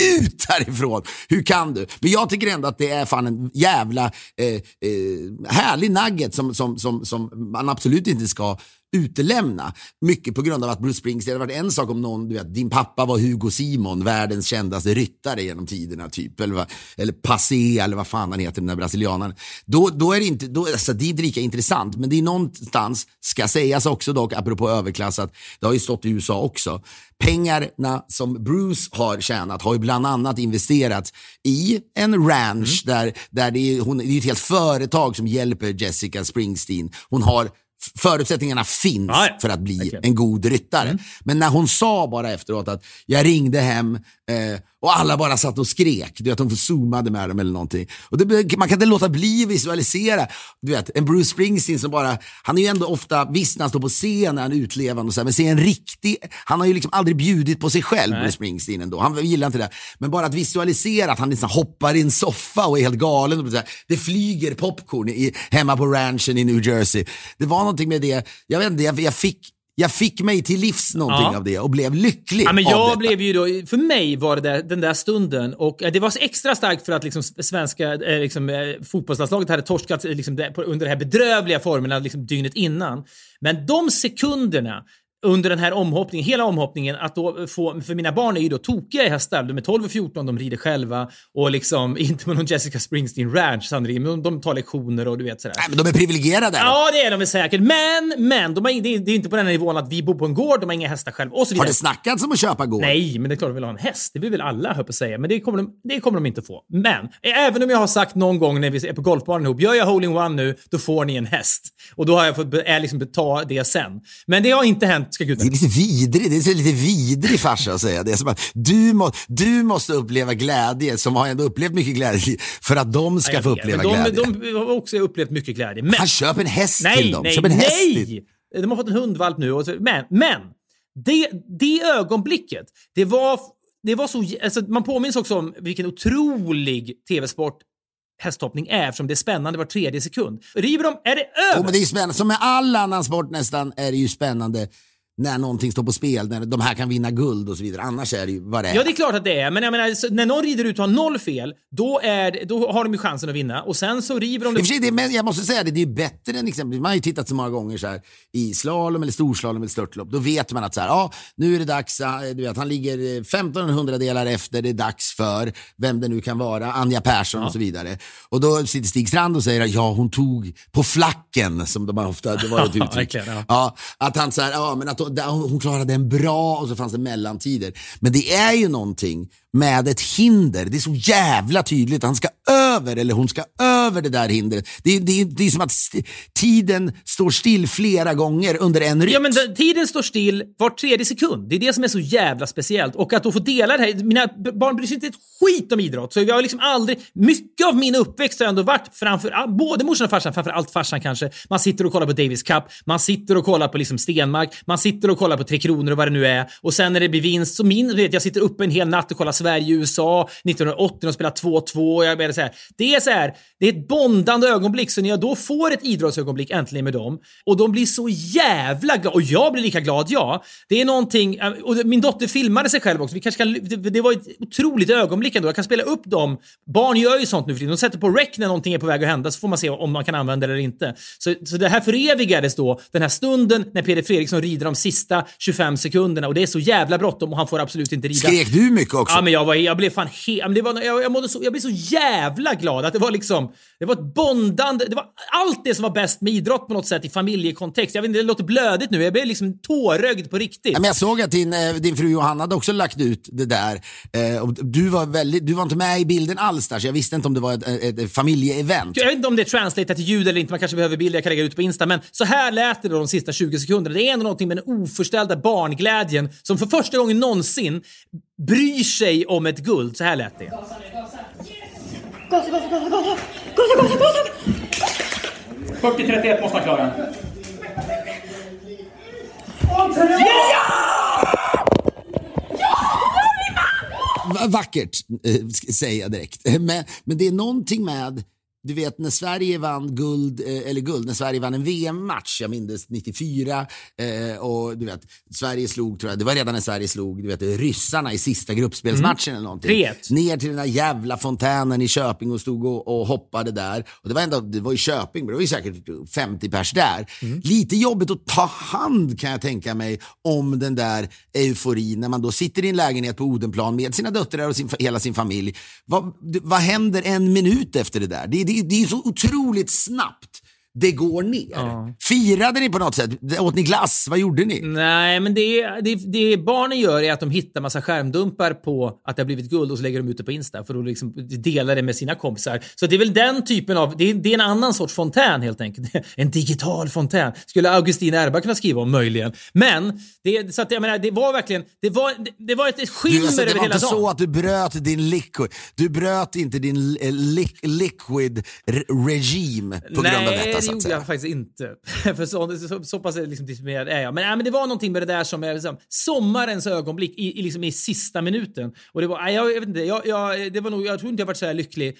ut härifrån! Hur kan du? Men jag tycker ändå att det är fan en jävla eh, eh, härlig nugget som, som, som, som man absolut inte ska utelämna. Mycket på grund av att Bruce Springsteen, hade varit en sak om någon, du vet, din pappa var Hugo Simon, världens kändaste ryttare genom tiderna, typ. Eller, eller Passé, eller vad fan han heter, den där brasilianaren. Då, då är det inte, då, alltså, det är inte lika intressant, men det är någonstans, ska sägas också dock, apropå överklass, att det har ju stått i USA också. Pengarna som Bruce har tjänat har ju bland annat investerats i en ranch där, där det, är, hon, det är ett helt företag som hjälper Jessica Springsteen. Hon har Förutsättningarna finns Ja, ja. för att bli Verkligen. en god ryttare. Men när hon sa bara efteråt att jag ringde hem eh, och alla bara satt och skrek. Du vet, hon zoomade med dem eller någonting. Och det, man kan inte låta bli att visualisera. Du vet, en Bruce Springsteen som bara, han är ju ändå ofta, visst när han står på scen är han utlevande och så här, men se en riktig, han har ju liksom aldrig bjudit på sig själv, Nej. Bruce Springsteen ändå. Han gillar inte det. Men bara att visualisera att han liksom hoppar i en soffa och är helt galen. Och så här, det flyger popcorn i, hemma på ranchen i New Jersey. Det var någonting med det, jag vet inte, jag, jag fick jag fick mig till livs någonting Ja. av det och blev lycklig Ja, men av jag detta. blev ju då, för mig var det där, den där stunden och eh, det var extra starkt för att liksom svenska eh, liksom, eh, fotbollslandslaget hade torskat liksom, under de här bedrövliga formerna liksom, dygnet innan. Men de sekunderna under den här omhoppningen, hela omhoppningen, att då få, för mina barn är ju då tokiga i hästar. De är 12 och 14, de rider själva och liksom <laughs> inte med någon Jessica Springsteen ranch sannolikt, men de, tar lektioner och du vet sådär. Nej, men de är privilegierade. Ja, det är de väl säkert. Men, men, de har, det, är, är inte på den här nivån att vi bor på en gård, de har inga hästar själva och så Har vidare. det snackats om att köpa gård? Nej, men det är klart de vill ha en häst. Det vill väl alla, höll på att säga. Men det kommer, de, det kommer de inte få. Men, även om jag har sagt någon gång när vi är på golfbanan ihop, gör jag hole-in-one nu, då får ni en häst. Och då har jag fått är liksom ta det sen. Men det har inte hänt, ska Det är gudarna. lite vidrigt. Det är lite vidrig farsa att säga. Det är som att du, må, du måste uppleva glädje, som har ändå upplevt mycket glädje, för att de ska Jag få uppleva men glädje. de, de har också upplevt mycket glädje. Men, Han köper en häst nej, till dem. nej, Köp en häst till. nej! De har fått en hundvalp nu. Och så, men, men! Det, det ögonblicket, det var, det var så... Alltså, man påminns också om vilken otrolig tv-sport hästhoppning är eftersom det är spännande var tredje sekund. River de, är det över? Oh, men det är spännande. Som med all annan sport nästan är det ju spännande när någonting står på spel, när de här kan vinna guld och så vidare. Annars är det ju vad det är. Ja, det är klart att det är. Men jag menar, när någon rider ut och har noll fel, då, är, då har de ju chansen att vinna. Och sen så river de I och för det. sig, det men jag måste säga det, det är ju bättre än exempelvis, man har ju tittat så många gånger så här, i slalom eller storslalom eller störtlopp. Då vet man att så här, ja, nu är det dags, eh, du vet, han ligger eh, 15 hundradelar efter, det är dags för, vem det nu kan vara, Anja Persson och så vidare. Och då sitter Stig Strand och säger, ja hon tog på flacken, som de ofta, det var ett <laughs> Ja, uttryck. ja. Ja, att han så här, ja men att hon, hon klarade den bra och så fanns det mellantider. Men det är ju någonting med ett hinder. Det är så jävla tydligt. Han ska över eller hon ska över det där hindret. Det är, det det är som att st- tiden står still flera gånger under en rytm. Ja, men den- tiden står still var tredje sekund. Det är det som är så jävla speciellt. Och att då få dela det här. Mina barn bryr sig inte ett skit om idrott. Så jag har liksom aldrig... Mycket av min uppväxt har ändå varit framför både morsan och farsan, framför allt farsan kanske. Man sitter och kollar på Davis Cup, man sitter och kollar på liksom Stenmark, man sitter och kollar på Tre Kronor och vad det nu är. Och sen när det blir vinst så min, vet, jag sitter uppe en hel natt och kollar Sverige-USA 1980 och spelar 2-2. Och jag menar så här, det är så här, det är ett bondande ögonblick. Så när jag då får ett idrottsögonblick äntligen med dem och de blir så jävla glada och jag blir lika glad, ja. Det är någonting, och min dotter filmade sig själv också. Vi kanske kan, det, det var ett otroligt ögonblick ändå. Jag kan spela upp dem. Barn gör ju sånt nu för tiden. De sätter på rec när någonting är på väg att hända så får man se om man kan använda det eller inte. Så, så det här förevigades då, den här stunden när Peder Fredriksson rider de sista 25 sekunderna och det är så jävla bråttom och han får absolut inte rida. Skrek du mycket också? Ja, men jag, var, jag blev fan he- men det var, jag, jag, mådde så, jag blev så jävla glad att det var liksom, det var ett bondande, det var allt det som var bäst med idrott på något sätt i familjekontext. Jag vet inte, det låter blödigt nu, jag blev liksom tårögd på riktigt. Ja, men jag såg att din, eh, din fru Johanna hade också lagt ut det där. Eh, du, var väldigt, du var inte med i bilden alls där, så jag visste inte om det var ett, ett, ett familjeevent. Jag vet inte om det är translatat till ljud eller inte, man kanske behöver bilder jag kan lägga ut på Insta, men så här lät det då de sista 20 sekunderna. Det är ändå någonting med den oförställda barnglädjen som för första gången någonsin bryr sig om ett guld. Så här lät det. Gasa, gasa, gasa, gasa, gasa, gasa, gasa. 40-31 måste man klara. Va- Vackert, eh, säger jag direkt. Eh, Men, men det är någonting med, du vet när Sverige vann guld, eh, eller guld, när Sverige vann en VM-match, jag minns 94, eh, och du vet, Sverige slog, tror jag, det var redan när Sverige slog, du vet, ryssarna i sista gruppspelsmatchen eller någonting. 3-1. Ner till den där jävla fontänen i Köping och stod och, och hoppade där. Och det var ändå, det var i Köping, men det var ju säkert 50 pers där. Lite jobbigt att ta hand kan jag tänka mig om den där euforin när man då sitter i en lägenhet på Odenplan med sina döttrar och sin, hela sin familj. Vad, vad händer en minut efter det där? Det, det, det är så otroligt snabbt det går ner. Firade ni på något sätt? Åt ni glass? Vad gjorde ni? Nej, men det, det, det barnen gör är att de hittar massa skärmdumpar på att det har blivit guld och så lägger de ut det på Insta för att liksom dela det med sina kompisar. Så det är väl den typen av, det är, det är en annan sorts fontän helt enkelt. <laughs> En digital fontän. Skulle Augustin Erba kunna skriva om möjligen. Men, det, så att jag menar, det var verkligen, det var, det, det var ett, skimmer Du, alltså, det över var hela inte dagen. så att du bröt din liquid. Du bröt inte din eh, li- liquid re- regime på grund av detta. Det gjorde jag faktiskt inte. <laughs> För så, så, så pass liksom disciplinerad är jag. Men, nej, men det var någonting med det där som är liksom, sommarens ögonblick i, i, liksom, i sista minuten. Och det var, nej, jag, jag vet inte, jag, jag, det var nog, jag tror inte jag varit så här lycklig.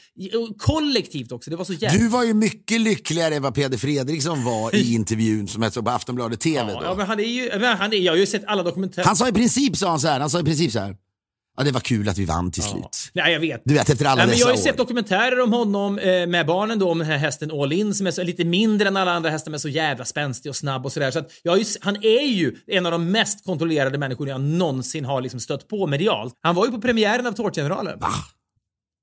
Kollektivt också, det var så jävla... Du var ju mycket lyckligare än vad Peder Fredriksson var i <laughs> intervjun som jag såg på Aftonbladet TV. ja, då. ja, men han är ju, han är, jag har ju sett alla dokumentärer. Han sa i princip sa han så här, han sa i princip så här. Ja, det var kul att vi vann till slut. Nej, jag vet. Du vet, efter alla Nej, men jag har ju sett dokumentärer om honom eh, med barnen då, om den här hästen All In som är så, lite mindre än alla andra hästar men så jävla spänstig och snabb och sådär. Så jag ju, han är ju en av de mest kontrollerade människor jag någonsin har liksom stött på medialt. Han var ju på premiären av Tårtgeneralen.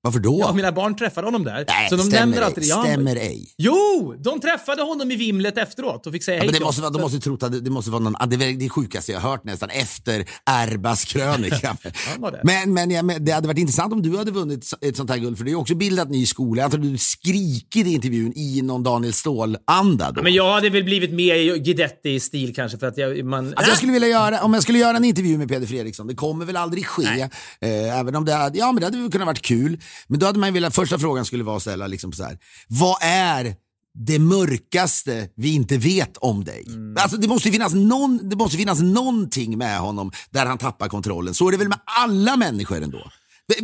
Varför då? Ja, mina barn träffade honom där. Nej, så de stämmer nämner ej. alltid det. Ja, Stämmer ej. Jo! De träffade honom i vimlet efteråt och fick säga Ja, hej men det måste, vara, de måste trott att det, måste vara någon, det är det sjukaste jag har hört nästan efter Erbas krönika. <laughs> det. men men, ja, men det hade varit intressant om du hade vunnit ett sånt här guld för är ju också bildat ny skola. Jag att du skrikit i intervjun i någon Daniel Ståhl-anda då. Men jag hade väl blivit mer i Guidetti-stil kanske för att jag... Man, Alltså jag skulle vilja göra, om jag skulle göra en intervju med Peder Fredriksson, det kommer väl aldrig ske, eh, även om det hade, ja men det hade väl kunnat varit kul. Men då hade man velat, första frågan skulle vara att ställa liksom så här, vad är det mörkaste vi inte vet om dig? Mm. Alltså det måste, finnas någon, det måste finnas någonting med honom där han tappar kontrollen. Så är det väl med alla människor ändå?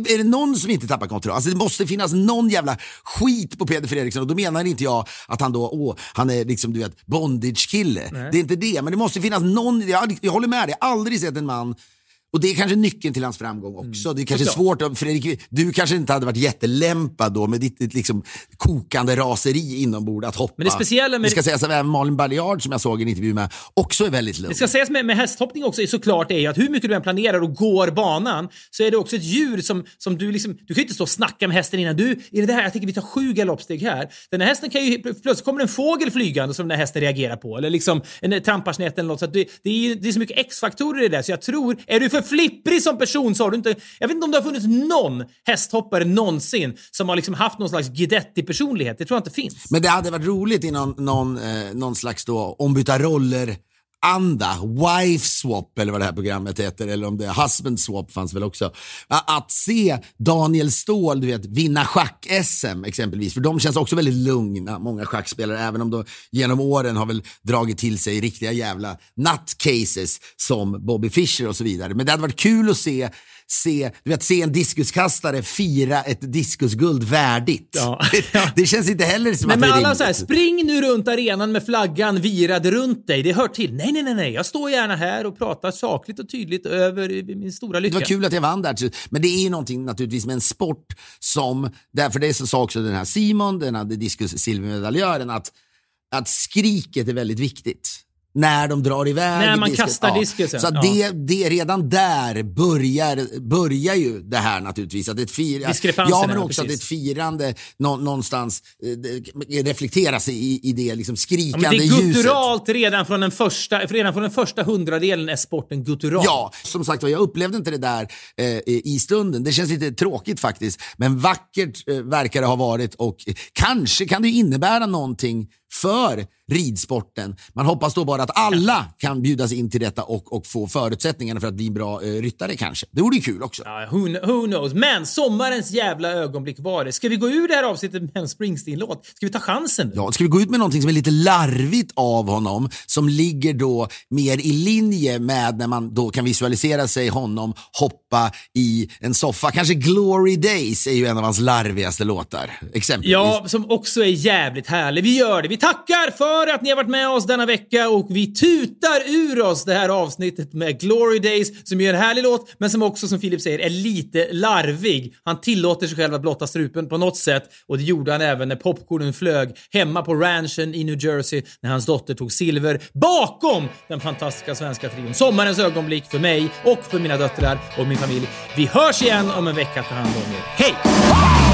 Är det någon som inte tappar kontroll? Alltså det måste finnas någon jävla skit på Peder Fredriksson och då menar inte jag att han då, åh, han är liksom du vet bondage-kille. Det är inte det, men det måste finnas någon, jag, jag håller med dig, jag har aldrig sett en man och det är kanske nyckeln till hans framgång också. Det är kanske Såklart. svårt, Fredrik, du kanske inte hade varit jättelämpad då med ditt, ditt liksom kokande raseri inombords att hoppa. Men det speciella med- Det ska sägas att även Malin Baryard som jag såg i en intervju med också är väldigt lugn. Det ska sägas med, med hästhoppning också såklart är ju att hur mycket du än planerar och går banan så är det också ett djur som, som du liksom, du kan ju inte stå och snacka med hästen innan. Du, är det det här? Jag tänker vi tar sju galoppsteg här. Den här hästen kan ju, plötsligt kommer en fågel flygande som den här hästen reagerar på. Eller liksom en tramparsnett eller något. Så det, det, är, det är så mycket X-faktorer i det där så jag tror, är du för flipprig som person så har du inte, jag vet inte om det har funnits någon hästhoppare någonsin som har liksom haft någon slags Guidetti-personlighet. Det tror jag inte finns. Men det hade varit roligt i någon, någon, eh, någon slags då ombytta roller anda, wife swap eller vad det här programmet heter, eller om det är husband swap fanns väl också. Att se Daniel Ståhl du vet, vinna schack-SM exempelvis, för de känns också väldigt lugna, många schackspelare, även om de genom åren har väl dragit till sig riktiga jävla nutcases som Bobby Fischer och så vidare. Men det hade varit kul att se Se, du vet, se en diskuskastare fira ett diskusguld värdigt. Ja. <laughs> Det, det känns inte heller som Nej, att men det är alla rimligt. så här, spring nu runt arenan med flaggan virad runt dig. Det hör till. Nej, nej, nej, nej. Jag står gärna här och pratar sakligt och tydligt över min stora Det lycka. var kul att jag vann där. Men det är ju någonting naturligtvis med en sport som, därför det så sa också den här Simon, den här diskus silvermedaljören, att, att skriket är väldigt viktigt. När de drar iväg När man disken. kastar diskusen, Så att ja. det, det, redan där börjar, börjar ju det här naturligtvis. Att ett fir, ja, men också att ett firande nå, någonstans eh, det, reflekteras i, i det liksom Ja, skrikande men det är ljuset. gutturalt redan från den första, redan från den första hundradelen är sporten guttural. Ja, som sagt jag upplevde inte det där eh, i stunden. Det känns lite tråkigt faktiskt. Men vackert eh, verkar det ha varit och eh, kanske kan det innebära någonting för ridsporten. Man hoppas då bara att alla kan bjudas in till detta och, och få förutsättningarna för att bli en bra eh, ryttare kanske. Det vore ju kul också. Ja, who, who knows? Men sommarens jävla ögonblick var det. Ska vi gå ur det här avsnittet med en Springsteen-låt? Ska vi ta chansen nu? Ja, ska vi gå ut med någonting som är lite larvigt av honom, som ligger då mer i linje med när man då kan visualisera sig honom hoppa i en soffa. Kanske Glory Days är ju en av hans larvigaste låtar, exempelvis. Ja, som också är jävligt härlig. Vi gör det. Vi tackar för att ni har varit med oss denna vecka och vi tutar ur oss det här avsnittet med Glory Days som är en härlig låt, men som också, som Filip säger, är lite larvig. Han tillåter sig själv att blotta strupen på något sätt och det gjorde han även när popcornen flög hemma på ranchen i New Jersey när hans dotter tog silver bakom den fantastiska svenska trion. Sommarens ögonblick för mig och för mina döttrar och min familj. Vi hörs igen om en vecka. Ta hand om er. Hej!